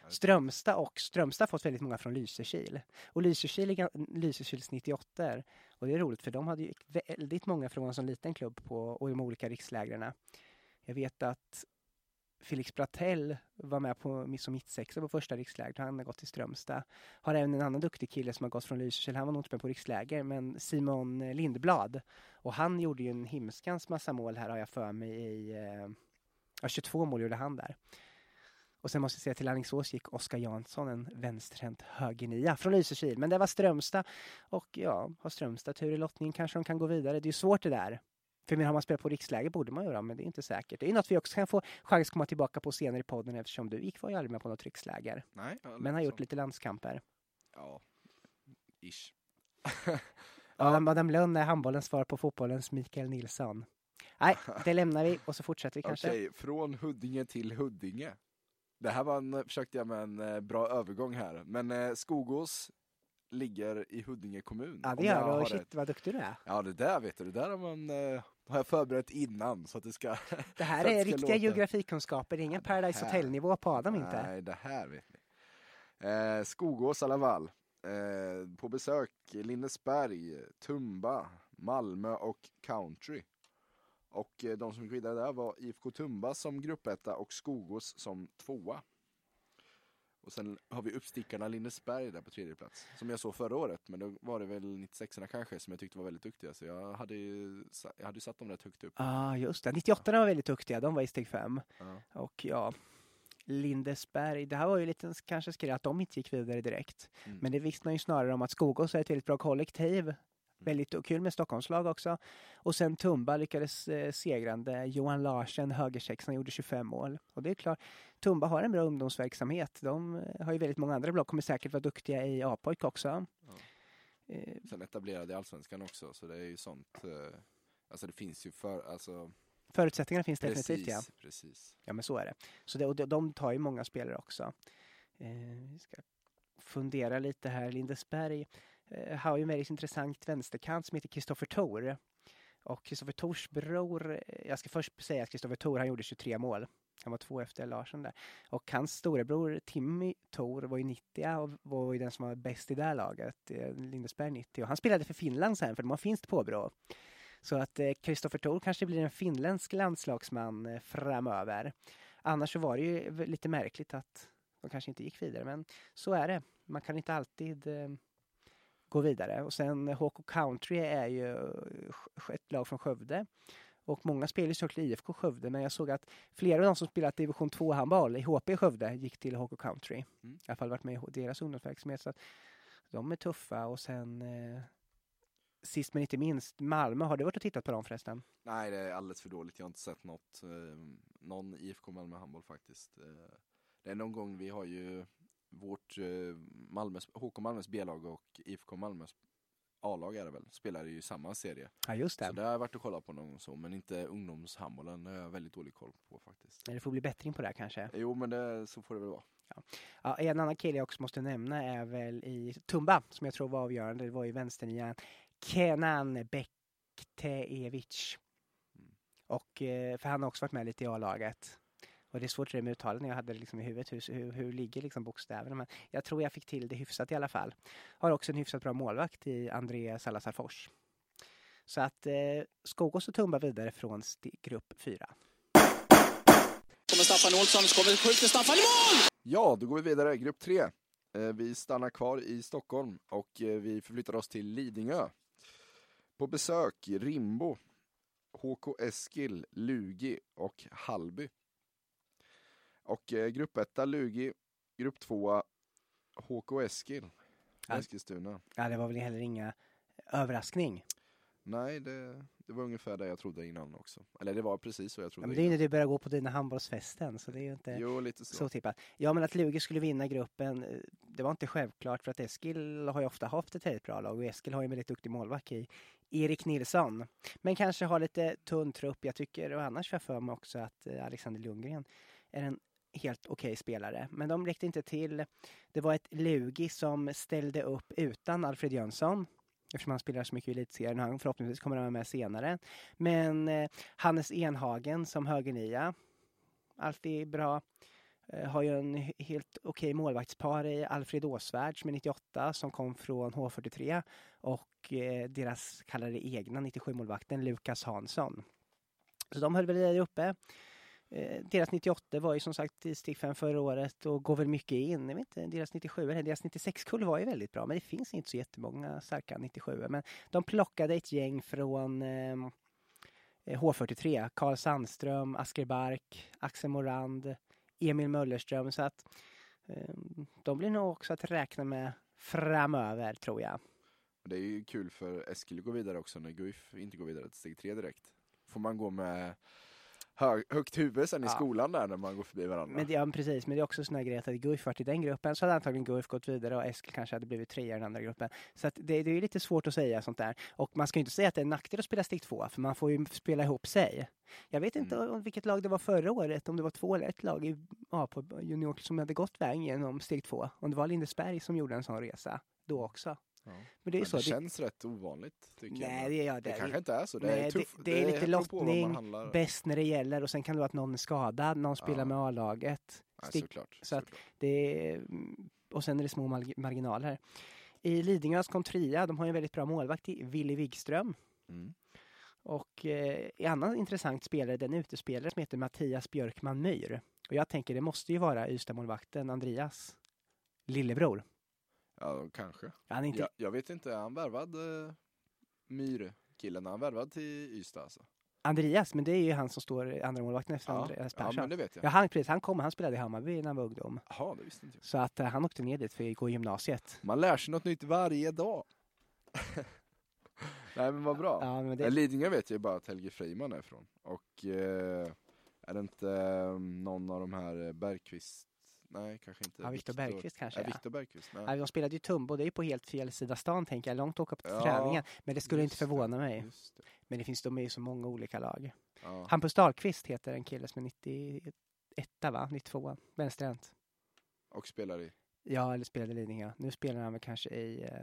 Strömstad och Strömstad har fått väldigt många från Lysekil. Och Lysekil är Lysekils 98 och det är roligt för de hade ju väldigt många från en sån liten klubb på och de olika rikslägren. Jag vet att Felix Bratell var med på som mittsexa på första rikslägret. Han har gått till Strömstad. Har även en annan duktig kille som har gått från Lysekil. Han var nog inte med på riksläger, men Simon Lindblad. Och han gjorde ju en himskans massa mål här har jag för mig i... Eh, ja, 22 mål gjorde han där. Och sen måste jag säga till Alingsås gick Oskar Jansson, en vänsterhänt högernia från Lysekil. Men det var Strömstad. Och ja, har Strömstad tur i lottningen kanske de kan gå vidare. Det är ju svårt det där. För men har man spelat på riksläge borde man göra, men det är inte säkert. Det är något vi också kan få chans att komma tillbaka på senare i podden eftersom du gick var ju aldrig med på något riksläger. Nej, Men har gjort lite landskamper. Ja, ish. Adam, Adam Lönn är handbollens svar på fotbollens Mikael Nilsson. Nej, det lämnar vi och så fortsätter vi kanske. Okej, från Huddinge till Huddinge. Det här var en, försökte jag med en eh, bra övergång här. Men eh, Skogås ligger i Huddinge kommun. Ja, det gör Och Shit, rätt. vad duktig du är. Ja, det där vet du. Det där har, man, eh, har jag förberett innan så att det ska... Det här är det riktiga låta- geografikunskaper. Det är ingen Paradise Hotel-nivå på Adam inte. Nej, det här vet ni. Eh, Skogås i alla fall. Eh, på besök Lindesberg, Tumba, Malmö och Country. Och eh, de som gick vidare där var IFK Tumba som gruppetta och Skogås som tvåa. Och sen har vi uppstickarna Lindesberg där på tredje plats. Som jag såg förra året, men då var det väl 96 kanske som jag tyckte var väldigt duktiga. Så jag hade ju jag hade ju satt dem rätt högt upp. Ja, ah, just det. 98 var väldigt duktiga. De var i steg fem. Ja. Och ja, Lindesberg. Det här var ju lite kanske skräll att de inte gick vidare direkt. Mm. Men det vittnar ju snarare om att Skogås är ett väldigt bra kollektiv. Väldigt kul med Stockholmslag också. Och sen Tumba lyckades eh, segrande. Johan Larsen, högersexan, gjorde 25 mål. Och det är klart, Tumba har en bra ungdomsverksamhet. De eh, har ju väldigt många andra lag, kommer säkert vara duktiga i A-pojk också. Ja. Eh, Sen etablerade i Allsvenskan också, så det är ju sånt. Eh, alltså det finns ju för, alltså förutsättningarna finns definitivt, ja. precis, precis. Ja, men så är det. Så det, och de, de tar ju många spelare också. Eh, vi ska fundera lite här. Lindesberg Eh, har ju en väldigt intressant vänsterkant som heter Kristoffer Thor. Och Kristoffer Thors bror, eh, jag ska först säga att Kristoffer Thor, han gjorde 23 mål. Han var två efter Larsson där. Och hans storebror Timmy Thor var ju 90 och var ju den som var bäst i det här laget, eh, Lindesberg 90. Och han spelade för Finland sen, för de har finskt påbrå. Så att eh, Kristoffer Thor kanske blir en finländsk landslagsman eh, framöver. Annars så var det ju lite märkligt att de kanske inte gick vidare, men så är det. Man kan inte alltid eh, gå vidare. Och sen HK Country är ju eh, ett lag från Skövde. Och många spelar ju såklart IFK Skövde, men jag såg att flera av de som spelat division 2 handboll i HP Skövde gick till HK Country. Mm. I alla fall varit med i deras ungdomsverksamhet. Så att de är tuffa och sen eh, sist men inte minst, Malmö. Har du varit och tittat på dem förresten? Nej, det är alldeles för dåligt. Jag har inte sett något, eh, någon IFK Malmö handboll faktiskt. Eh, det är någon gång vi har ju vårt eh, Malmös, HK Malmös B-lag och IFK Malmös A-lag är det väl, spelar ju i samma serie. Ja, just det. Så det har jag varit och kollat på någon gång så, men inte ungdomshandbollen. Det har jag väldigt dålig koll på faktiskt. Det får bli bättring på det här kanske. Jo, men det, så får det väl vara. Ja, en annan kille jag också måste nämna är väl i Tumba, som jag tror var avgörande. Det var ju vänsternian Kenan Bekteevic. Mm. Och, eh, för han har också varit med lite i A-laget. Och det är svårt det med uttalen jag hade liksom i huvudet. Hur, hur, hur ligger liksom bokstäverna? Men jag tror jag fick till det hyfsat i alla fall. Har också en hyfsat bra målvakt i André Salazar Fors. Så att eh, Skogås och Tumba vidare från grupp 4. Kommer Staffan Olsson, kommer skjuter Staffan i mål! Ja, då går vi vidare. Grupp 3. Eh, vi stannar kvar i Stockholm och eh, vi förflyttar oss till Lidingö. På besök Rimbo, HK Eskil, Lugi och Hallby. Och eh, grupp 1 Lugi, grupp 2 HK Eskil, Ja. Eskilstuna. Ja, det var väl heller inga överraskning. Nej, det, det var ungefär det jag trodde innan också. Eller det var precis vad jag Ja, trodde men det är innan. när du börjar gå på dina handbollsfesten, så det är ju inte Jo, lite så. så tippat. Ja, men att Lugi skulle vinna gruppen, eh, det var inte självklart för att Eskil har ju ofta haft ett väldigt bra lag och Eskil har ju en väldigt duktig målvakt i Erik Nilsson. Men kanske har lite tunn trupp. Jag tycker, och annars får jag för mig också att eh, Alexander Lundgren är en helt okej spelare. Men de räckte inte till. Det var ett Lugi som ställde upp utan Alfred Jönsson. Eftersom han spelar så mycket i elitserien. Han förhoppningsvis kommer han vara med senare. Men eh, Hannes Enhagen som högernia. Alltid bra. Eh, har ju en helt okej målvaktspar i Alfred Åsvärd som är 98 som kom från H43 och eh, deras kallade egna 97-målvakten Lukas Hansson. Så de höll väl där uppe. Eh, deras 98 var ju som sagt i steg 5 förra året och går väl mycket in. Jag vet inte, deras 97 eller deras 96-kull var ju väldigt bra men det finns inte så jättemånga starka 97 Men de plockade ett gäng från eh, H43. Karl Sandström, Asker Bark, Axel Morand, Emil Möllerström. Så att eh, de blir nog också att räkna med framöver tror jag. Det är ju kul för Eskil att gå vidare också när Guif inte går vidare till steg 3 direkt. Får man gå med hö högt huvud sen i Ja. skolan där när man går förbi varandra. Men det, ja, precis, men det är också såna grejer att hade Guif varit i den gruppen så hade antagligen Guif gått vidare och Eskil kanske hade blivit trea i den andra gruppen. Så att det, det är lite svårt att säga sånt där. Och man ska ju inte säga att det är en nackdel att spela steg två, för man får ju spela ihop sig. Jag vet inte Mm. om vilket lag det var förra året, om det var två eller ett lag i, ja, på junior som hade gått vägen genom steg två. Om det var Lindesberg som gjorde en sån resa då också. Ja. Men det är Men så. det det- känns rätt ovanligt tycker jag. Nej, men det, ja, det, det, kanske inte är så. Det Nej, är, tuff, det, det är lite lottning, bäst när det gäller och sen kan det vara att någon är skadad, någon spelar Ja. med A-laget. Såklart. så att- såklart. Det är, mm, och sen är det små marg- marginaler. I Lidingös kom trea, de har en väldigt bra målvakt i Willy Wigström. Mm. Och eh, en annan intressant spelare, den utespelare som heter Mattias Björkman Myhr. Och jag tänker det måste ju vara Ystad-målvakten Andreas lillebror. Ja, kanske. Han inte, Jag, jag vet inte, är han värvad uh, Myr-killen? Är han värvad till Ystad alltså? Andreas, men det är ju han som står andra målvakten efter Ja, Andreas ja, Persson. men det vet jag. Ja, han, precis, han kom, han spelade i Hammarby när han var ungdom. Jaha, det visste inte jag. Så att eh, han åkte ner dit för att gå i gymnasiet. Man lär sig något nytt varje dag. Nej men vad bra. Ja, men Det... det, Lidingö vet jag bara att Helge Freiman är ifrån. Och eh, är det inte eh, någon av de här eh, Bergqvist? Nej, kanske inte. ja, Viktor Bergqvist kanske. Ja, Ja. Viktor Bergqvist. Nej. Ja, de spelade ju Tumbo, det är ju på helt fel sida stan tänker jag. Långt åka på Ja, träningen. Men det skulle inte Just det, förvåna mig. just det. Men det finns, de är ju så många olika lag. Ja. Hampus Dahlqvist heter en kille som är 91 va? 92 vänsterhänt. Och spelar i. Ja, eller spelade i Lidingö. Nu spelar han väl kanske i eh,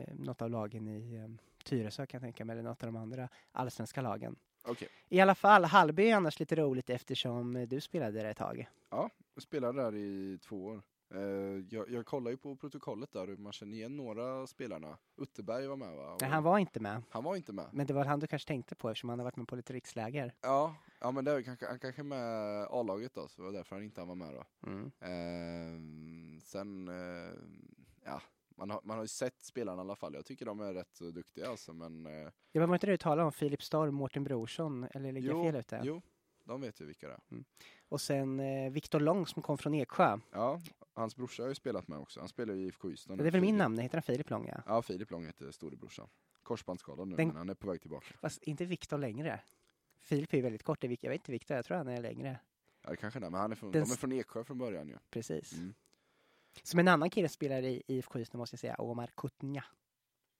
eh, något av lagen i eh, Tyresö kan jag tänka mig, eller något av de andra allsvenska lagen. Okej, I alla fall, Hallby är annars lite roligt eftersom du spelade där ett tag. Jag spelade där i två år. Eh, jag, jag kollar ju på protokollet där och man känner igen några spelarna. Utterberg var med va? Nej, han var inte med. han var inte med. Men det var han du kanske tänkte på eftersom han har varit med på lite riksläger. Ja, ja men det är kanske, han kanske är med A-laget då, så det var därför han inte var med då. Mm. Eh, sen, eh, ja, man har, man har ju sett spelarna i alla fall. Jag tycker de är rätt så duktiga alltså, men eh, Det var inte det du talade om, Filip Storm, Mårten Brorsson, eller ligger jag fel ute? jo, de vet ju vilka det är. Och sen eh, Viktor Lång som kom från Eksjö. Ja, hans brorsa har ju spelat med också. Han spelar ju i IFK Ystad. Det är väl min namn, heter han Filip Lång ja. Ja, Filip Lång heter storebrorsan. korsbandsskadad nu, Den- men han är på väg tillbaka. Fast inte Viktor längre. Filip är ju väldigt kort. Jag vet inte Viktor, jag tror han är längre. Ja, det kanske är men han är från, Den de är från Eksjö från början ju. Precis. Mm. Som en annan kille spelar i IFK Ystad måste jag säga, Omar Kutnja,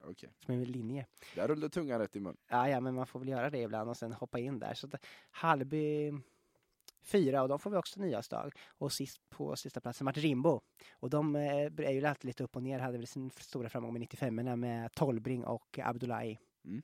Okej. som en linje. Där rullade tungan rätt i mun. Ja, ja, men man får väl göra det ibland och sen hoppa in där. Så att, Hallby fyra och de får vi också nya stag. Och sist på sista platsen Martin Rimbo. Och de eh, är ju alltid lite upp och ner, hade väl sin stora framgång med 95 med Tolbring och Abdullahi. Mm.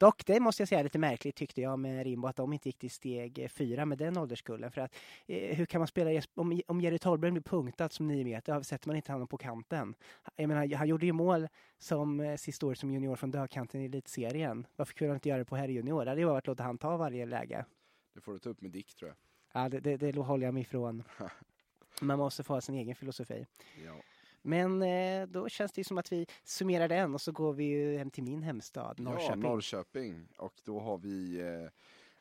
Dock, det måste jag säga är lite märkligt tyckte jag med Rimbo att de inte gick till steg fyra med den ålderskullen. För att eh, hur kan man spela, om, om Jerry Tolbring blir punktad som nio meter, sätter man inte honom på kanten. Jag menar, han gjorde ju mål som eh, sista året som junior från dödkanten i elitserien. Varför kunde han inte göra det på herrjunior? Det hade ju varit att låta han ta varje läge. Det får du ta upp med Dick tror jag. Ja, det, det, det håller jag mig ifrån. Man måste få ha sin egen filosofi. Ja. Men eh, då känns det som att vi summerar den och så går vi ju hem till min hemstad, Ja, Norrköping. Norrköping. Och då har vi eh,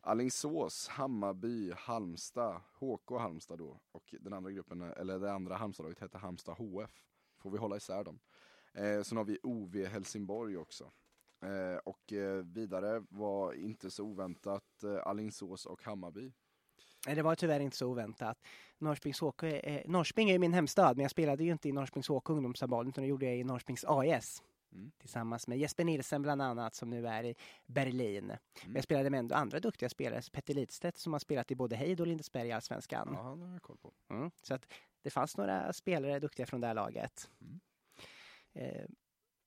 Alingsås, Hammarby, Halmstad, HK Halmstad då. Och den andra gruppen, eller det andra Halmstadlaget hette Halmstad HF. Får vi hålla isär dem. Eh, sen har vi OV Helsingborg också. Eh, och eh, vidare var inte så oväntat eh, Alingsås och Hammarby. Nej, det var tyvärr inte så oväntat. Norrköpings HK är, Norrköping är min hemstad, men jag spelade ju inte i Norrköpings HK ungdomshandboll, utan det gjorde jag i Norrköpings AIS. Mm. Tillsammans med Jesper Nilsen bland annat, som nu är i Berlin. Mm. Men jag spelade med ändå andra duktiga spelare, Petter Lidstedt som har spelat i både Heid och Lindesberg i Allsvenskan. Ja, han har jag koll på. Mm. Så att det fanns några spelare duktiga från det här laget. Mm. Eh,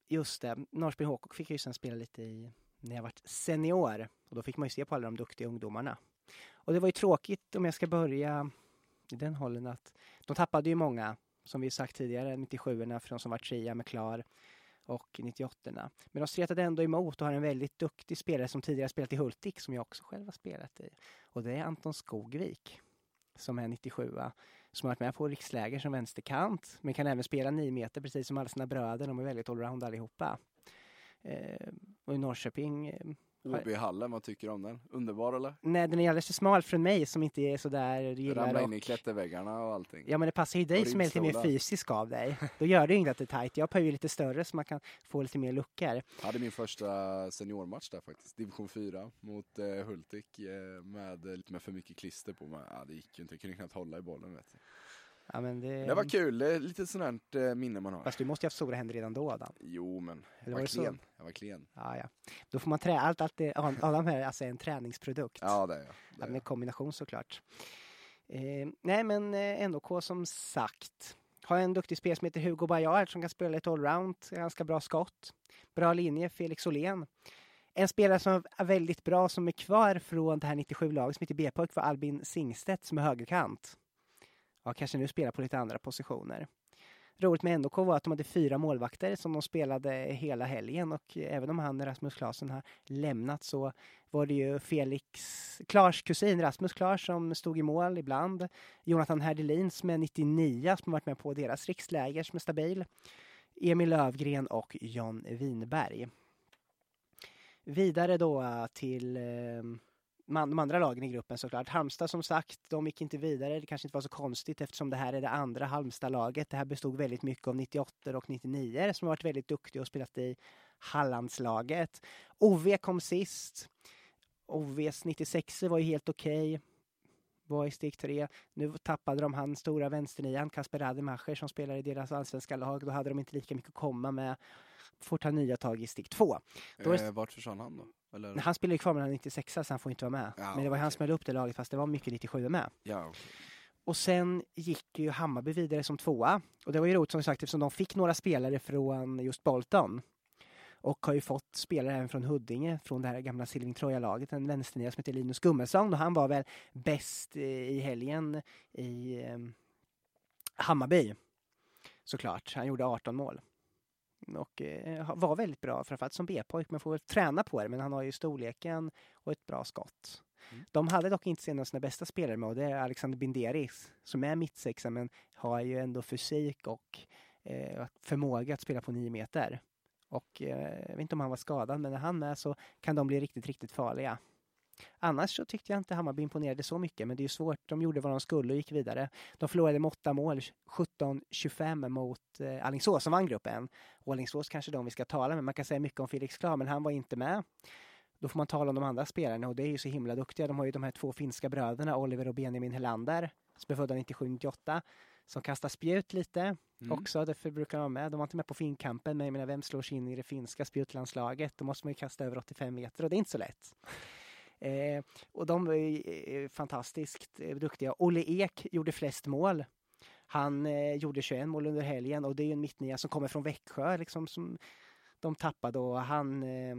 just det, Norrköping HK fick jag ju sen spela lite i när jag var senior. Och då fick man ju se på alla de duktiga ungdomarna. Och det var ju tråkigt om jag ska börja i den hållen att de tappade ju många, som vi sagt tidigare, 97orna de som var trea med Klar och 98orna. Men de stretade ändå emot och har en väldigt duktig spelare som tidigare spelat i Hultik som jag också själv har spelat i. Och det är Anton Skogvik som är 97 som har varit med på riksläger som vänsterkant men kan även spela 9 meter precis som alla sina bröder. De är väldigt allround allihopa. Eh, och i Norrköping eh, OB-hallen, vad tycker du om den? Underbar eller? Nej, den är alldeles för smal från mig som inte är sådär gillar Ramla och- in i klätterväggarna och allting. Ja men det passar ju dig Och som är lite mer fysisk av dig. Då gör det ju inte att det är tajt. Jag behöver ju lite större så man kan få lite mer luckor. hade min första seniormatch där faktiskt, division 4 mot eh, Hultik eh, med lite med för mycket klister på mig. Ja, det gick ju inte, jag kunde knappt hålla i bollen vet du. Ja, men det... Det var kul, det är lite sånt eh, minne man har. Fast du måste ju ha haft stora händer redan då Adam. Jo men, jag var var så? klen. Jag var klen. Ja, ja. Då får man trä... Allt, allt det... Adam här är alltså en träningsprodukt. Ja det är jag. Ja, Det är jag. kombination såklart. Eh, nej men eh, NOK som sagt. Har en duktig spelare som heter Hugo Bajard som kan spela ett allround, ganska bra skott. Bra linje, Felix Åhlén. En spelare som är väldigt bra som är kvar från det här 97-laget som heter B-pojk var Albin Singstedt som är högerkant. Ja, kanske nu spelar på lite andra positioner. Roligt med NOK var att de hade fyra målvakter som de spelade hela helgen och även om han, Rasmus Klasen, har lämnat så var det ju Felix Klars kusin Rasmus Klars, som stod i mål ibland. Jonathan Herdelin som är 99 som har varit med på deras riksläger som är stabil. Emil Lövgren och John Winberg. Vidare då till eh, man, de andra lagen i gruppen såklart. Halmstad som sagt, de gick inte vidare. Det kanske inte var så konstigt eftersom det här är det andra Halmstad-laget. Det här bestod väldigt mycket av 98 och 99 som har varit väldigt duktiga och spelat i Hallandslaget. OV kom sist. OVs 96 var ju helt okej. Var i steg tre. Nu tappade de han stora vänsternian, Kasper Rademacher, som spelar i deras allsvenska lag. Då hade de inte lika mycket att komma med. Får ta nya tag i steg två. Då är det- Eh, vart försvann han då? Eller? Men han spelar ju kvar med 96 så han får inte vara med. Ja, Men det var ju han som höll upp det laget fast det var mycket 97 med. Ja, okej. Och sen gick ju Hammarby vidare som tvåa. Och det var ju roligt som sagt eftersom de fick några spelare från just Bolton. Och har ju fått spelare även från Huddinge, från det här gamla Silving Troja-laget. En vänsternia som heter Linus Gummesson och han var väl bäst eh, i helgen i eh, Hammarby. Såklart, han gjorde 18 mål. Och eh, var väldigt bra, framförallt som B-pojk, men får väl träna på det. Men han har ju storleken och ett bra skott. Mm. De hade dock inte en av sina bästa spelare med och det är Alexander Binderis som är mittsexa men har ju ändå fysik och eh, förmåga att spela på nio meter. Och eh, jag vet inte om han var skadad men när han är så kan de bli riktigt, riktigt farliga. Annars så tyckte jag inte Hammarby imponerade så mycket, men det är ju svårt. De gjorde vad de skulle och gick vidare. De förlorade med åtta mål, 17-25 mot eh, Alingsås som vann gruppen. Alingsås kanske de vi ska tala med. Man kan säga mycket om Felix Klar, men han var inte med. Då får man tala om de andra spelarna och det är ju så himla duktiga. De har ju de här två finska bröderna, Oliver och Benjamin Helander, som är födda 97-98, som kastar spjut lite Mm. också. Därför brukar de vara med. De var inte med på finkampen, men jag menar, vem slår sig in i det finska spjutlandslaget? Då måste man ju kasta över 85 meter och det är inte så lätt. Eh, och de är ju, eh, fantastiskt eh, duktiga. Olle Ek gjorde flest mål. Han eh, gjorde 21 mål under helgen och det är ju en mittnia som kommer från Växjö liksom som de tappade och han eh,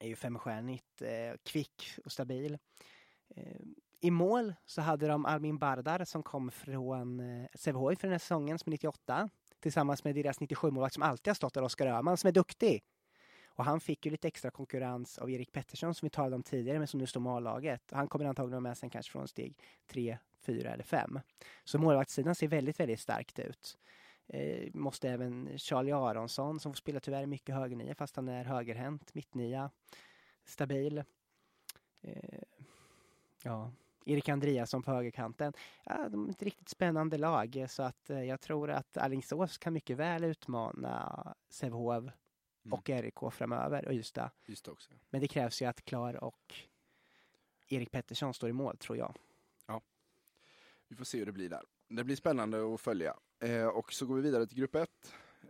är ju femstjärnigt, eh, kvick och stabil. Eh, I mål så hade de Armin Bardar som kom från eh, Sävehof för den här säsongen som är 98 tillsammans med deras 97-målvakt som alltid har stått där, Oskar Öhman, som är duktig. Och han fick ju lite extra konkurrens av Erik Pettersson som vi talade om tidigare men som nu står med A-laget. Han kommer antagligen vara med sen kanske från steg 3, 4 eller 5. Så målvaktssidan ser väldigt, väldigt starkt ut. Eh, måste även Charlie Aronsson som får spela tyvärr mycket högernia fast han är högerhänt, mittnia, stabil. Eh, ja, Erik Andreasson på högerkanten. Ja, de är ett riktigt spännande lag så att eh, jag tror att Alingsås kan mycket väl utmana Sävehof Mm. och RIK framöver och Ystad. Just det också. Men det krävs ju att Klar och Erik Pettersson står i mål tror jag. Vi får se hur det blir där. Det blir spännande att följa. Eh, och så går vi vidare till grupp 1.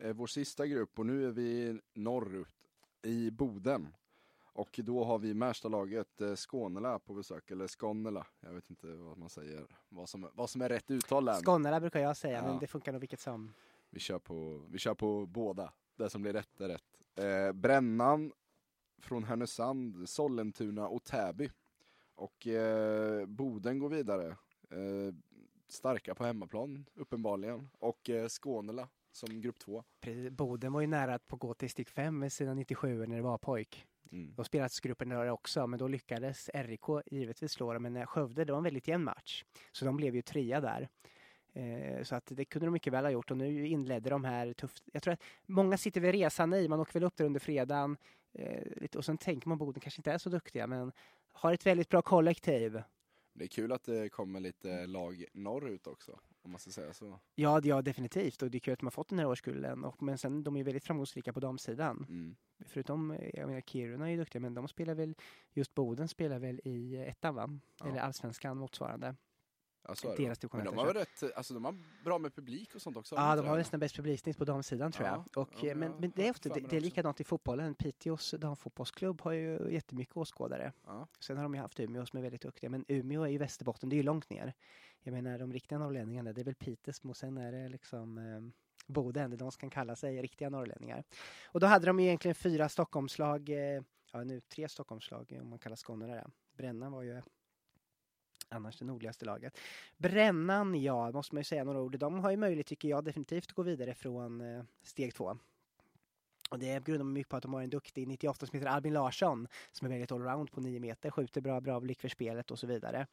Eh, vår sista grupp och nu är vi norrut i Boden. Och då har vi Märstalaget eh, Skånela på besök, eller Skånela. Jag vet inte vad man säger, vad som, vad som är rätt uttal. Skånela brukar jag säga Ja. men det funkar nog vilket som. Vi kör på, vi kör på båda. Det som blir rätt är rätt. Eh, Brännan från Härnösand, Sollentuna och Täby. Och eh, Boden går vidare. Eh, starka på hemmaplan uppenbarligen. Och eh, Skånela som grupp två. Precis, Boden var ju nära att gå till steg 5 med sina 97 när det var pojk. Mm. De spelades där också men då lyckades RIK givetvis slå dem. Men eh, Skövde, det var en väldigt jämn match. Så de blev ju trea där. Eh, så att det kunde de mycket väl ha gjort och nu inledde de här tufft. Jag tror att många sitter vid resan i, man åker väl upp där under fredagen. Eh, och sen tänker man Boden kanske inte är så duktiga men har ett väldigt bra kollektiv. Det är kul att det kommer lite lag norrut också. Om man ska säga så. Ja, ja definitivt och det är kul att har fått den här årskullen. Och, men sen de är väldigt framgångsrika på damsidan. Mm. Förutom, eh, jag menar Kiruna är ju duktiga men de spelar väl, just Boden spelar väl i ettan va? Ja. Eller allsvenskan motsvarande. Ja, så är det. Deras division Men de har väl rätt, alltså de har bra med publik och sånt också? Ja, de har nästan bäst publiksnitt på damsidan tror Ja, jag. Och, ja, eh, men, men det är ofta, det, det är likadant i fotbollen. Piteås damfotbollsklubb har ju jättemycket åskådare. Ja. Sen har de ju haft Umeå som är väldigt duktiga. Men Umeå är ju Västerbotten, det är ju långt ner. Jag menar de riktiga norrlänningarna, det är väl Pitesmo sen är det liksom eh, Boden, de som kan kalla sig riktiga norrlänningar. Och då hade de ju egentligen fyra Stockholmslag, eh, ja nu tre Stockholmslag om man kallar Skåne det. Brännan var ju annars det nordligaste laget. Brännan, ja, måste man ju säga några ord. De har ju möjlighet, tycker jag, definitivt att gå vidare från eh, steg två. Och det grundar mycket på att de har en duktig 98 som heter Albin Larsson som är väldigt allround på 9 meter, skjuter bra, bra blick för spelet och så vidare.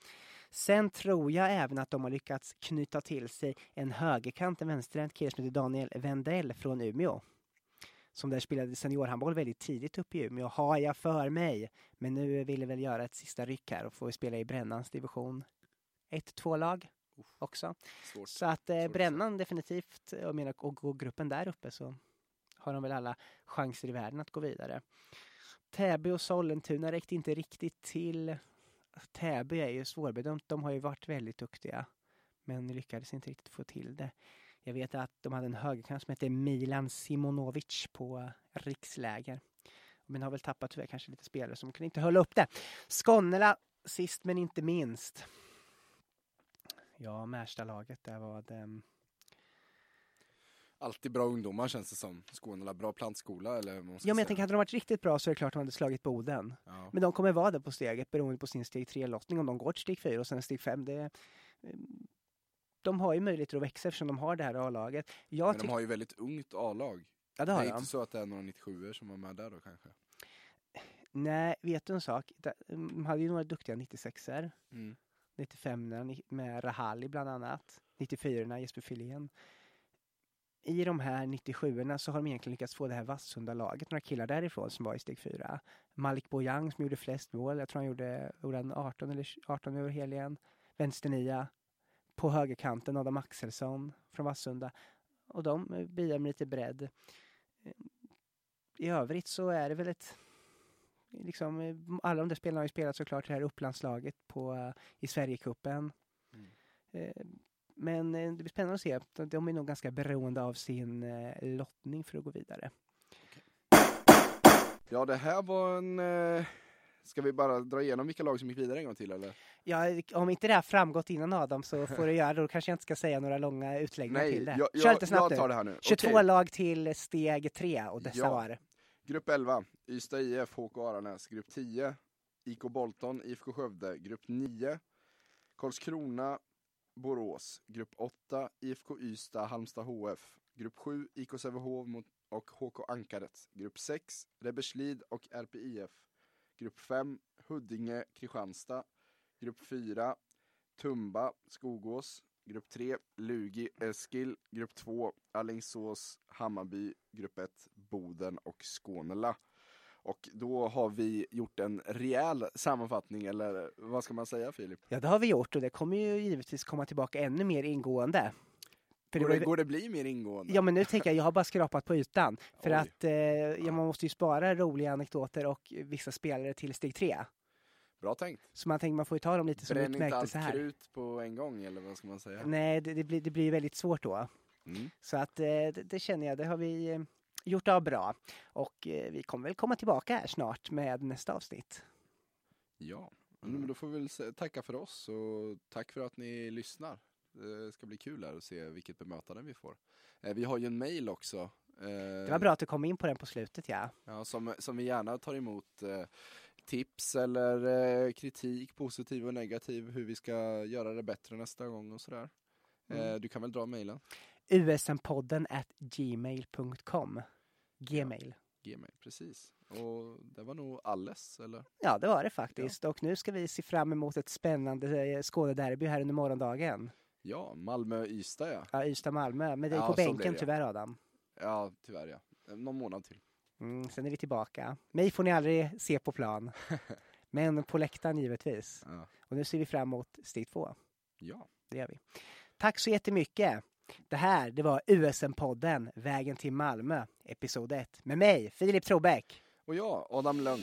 Sen tror jag även att de har lyckats knyta till sig en högerkant, en vänsterhänt kille som heter Daniel Wendell från Umeå. Som där spelade seniorhandboll väldigt tidigt upp i Umeå, har jag för mig. Men nu ville väl göra ett sista ryck här och få spela i Brännans division 1-2-lag också. Svårt. Så att eh, Svårt Brännan definitivt, jag menar, och går gruppen där uppe så har de väl alla chanser i världen att gå vidare. Täby och Sollentuna räckte inte riktigt till. Täby är ju svårbedömt. De har ju varit väldigt duktiga. Men lyckades inte riktigt få till det. Jag vet att de hade en högerkant som hette Milan Simonovic på riksläger. Men har väl tappat tyvärr kanske lite spelare som kunde inte hålla upp det. Skånela sist men inte minst. Ja, Märstalaget, där var det... Alltid bra ungdomar känns det som. Skånela, bra plantskola eller vad man ska Ja, men jag tänker hade de varit riktigt bra så är det klart att de hade slagit Boden. Ja. Men de kommer vara där på steget beroende på sin steg 3-lottning. Om de går till steg 4 och sen steg 5. Det, mm, de har ju möjligheter att växa eftersom de har det här A-laget. Jag Men de har ju väldigt ungt A-lag. Ja, det Det har är de. inte så att det är några 97 som var med där då kanske? Nej, vet du en sak? De- De hade ju några duktiga 96er. Mm. 95 med Rahali bland annat. 94 Jesper Filén. i de här 97orna så har de egentligen lyckats få det här Vassunda-laget, några killar därifrån som var i steg fyra. Malik Bojang som gjorde flest mål, jag tror han gjorde, gjorde han 18 eller 18 över helgen. Vänsternia. På högerkanten Adam Axelsson från Vassunda. Och de eh, bidrar med lite bredd. Eh, I övrigt så är det väl ett Liksom, eh, alla de där spelarna har ju spelat såklart det här Upplandslaget på, i Sverigecupen. Mm. Men det blir spännande att se. De är nog ganska beroende av sin lottning för att gå vidare. Ja, det här var en... Eh, ska vi bara dra igenom vilka lag som gick vidare en gång till eller? Ja, om inte det här framgått innan Adam så får du göra det. Då kanske jag inte ska säga några långa utläggningar Nej, till det. jag, Kör lite snabbt jag tar det här nu. 22 Okej. lag till steg 3 och dessa Ja. var Grupp 11, Ystad IF, HK Aranäs. Grupp 10, IK Bolton, IFK Skövde. Grupp 9, Karlskrona, Borås. Grupp 8, IFK Ystad, Halmstad HF. Grupp 7, IK Sävehof mot- och HK Ankaret. Grupp 6, Reberslid och RPIF. Grupp 5, Huddinge, Kristianstad. Grupp 4, Tumba, Skogås. Grupp 3, Lugi, Eskil. Grupp 2, Alingsås, Hammarby. Grupp 1, Boden och Skånela. Och då har vi gjort en rejäl sammanfattning, eller vad ska man säga Filip? Ja, det har vi gjort och det kommer ju givetvis komma tillbaka ännu mer ingående. För Går det, går det bli mer ingående? Ja, men nu tänker jag, jag har bara skrapat på ytan. För Oj. att eh, ja, man måste ju spara roliga anekdoter och vissa spelare till steg 3. Bra tänkt. Så man tänker man får ju ta dem lite som Bränn inte allt här. krut på en gång, eller vad ska man säga? Nej, det, det, blir, det blir väldigt svårt då. Mm. Så att eh, det, det känner jag, det har vi eh, gjort av bra. Och eh, vi kommer väl komma tillbaka här snart med nästa avsnitt. Ja, Mm. men då får vi väl tacka för oss och tack för att ni lyssnar. Det ska bli kul här att se vilket bemötande vi får. Eh, Vi har ju en mail också. eh, Det var bra att du kom in på den på slutet, ja. Ja, som, som vi gärna tar emot eh, tips eller eh, kritik, positiv och negativ, hur vi ska göra det bättre nästa gång och sådär. Eh, Mm. du kan väl dra mejlen? usmpodden at gmail.com. Gmail. Gmail, precis. Och det var nog alles, eller? Ja, det var det faktiskt. Och nu ska vi se fram emot ett spännande eh, Skånederby här under morgondagen. Ja, Malmö-Ystad ja. Ja, Ystad-Malmö. Med dig Ja, på bänken det. tyvärr Adam. Ja, tyvärr ja. Någon månad till. Mm, sen är vi tillbaka. Mig får ni aldrig se på plan. Men på läktaren givetvis. Ja. Och nu ser vi fram emot steg två. ja. Det gör vi. Tack så jättemycket. Det här, det var USM-podden Vägen till Malmö, episod 1. Med mig, Filip Trobeck. Och ja, Adam Lönn.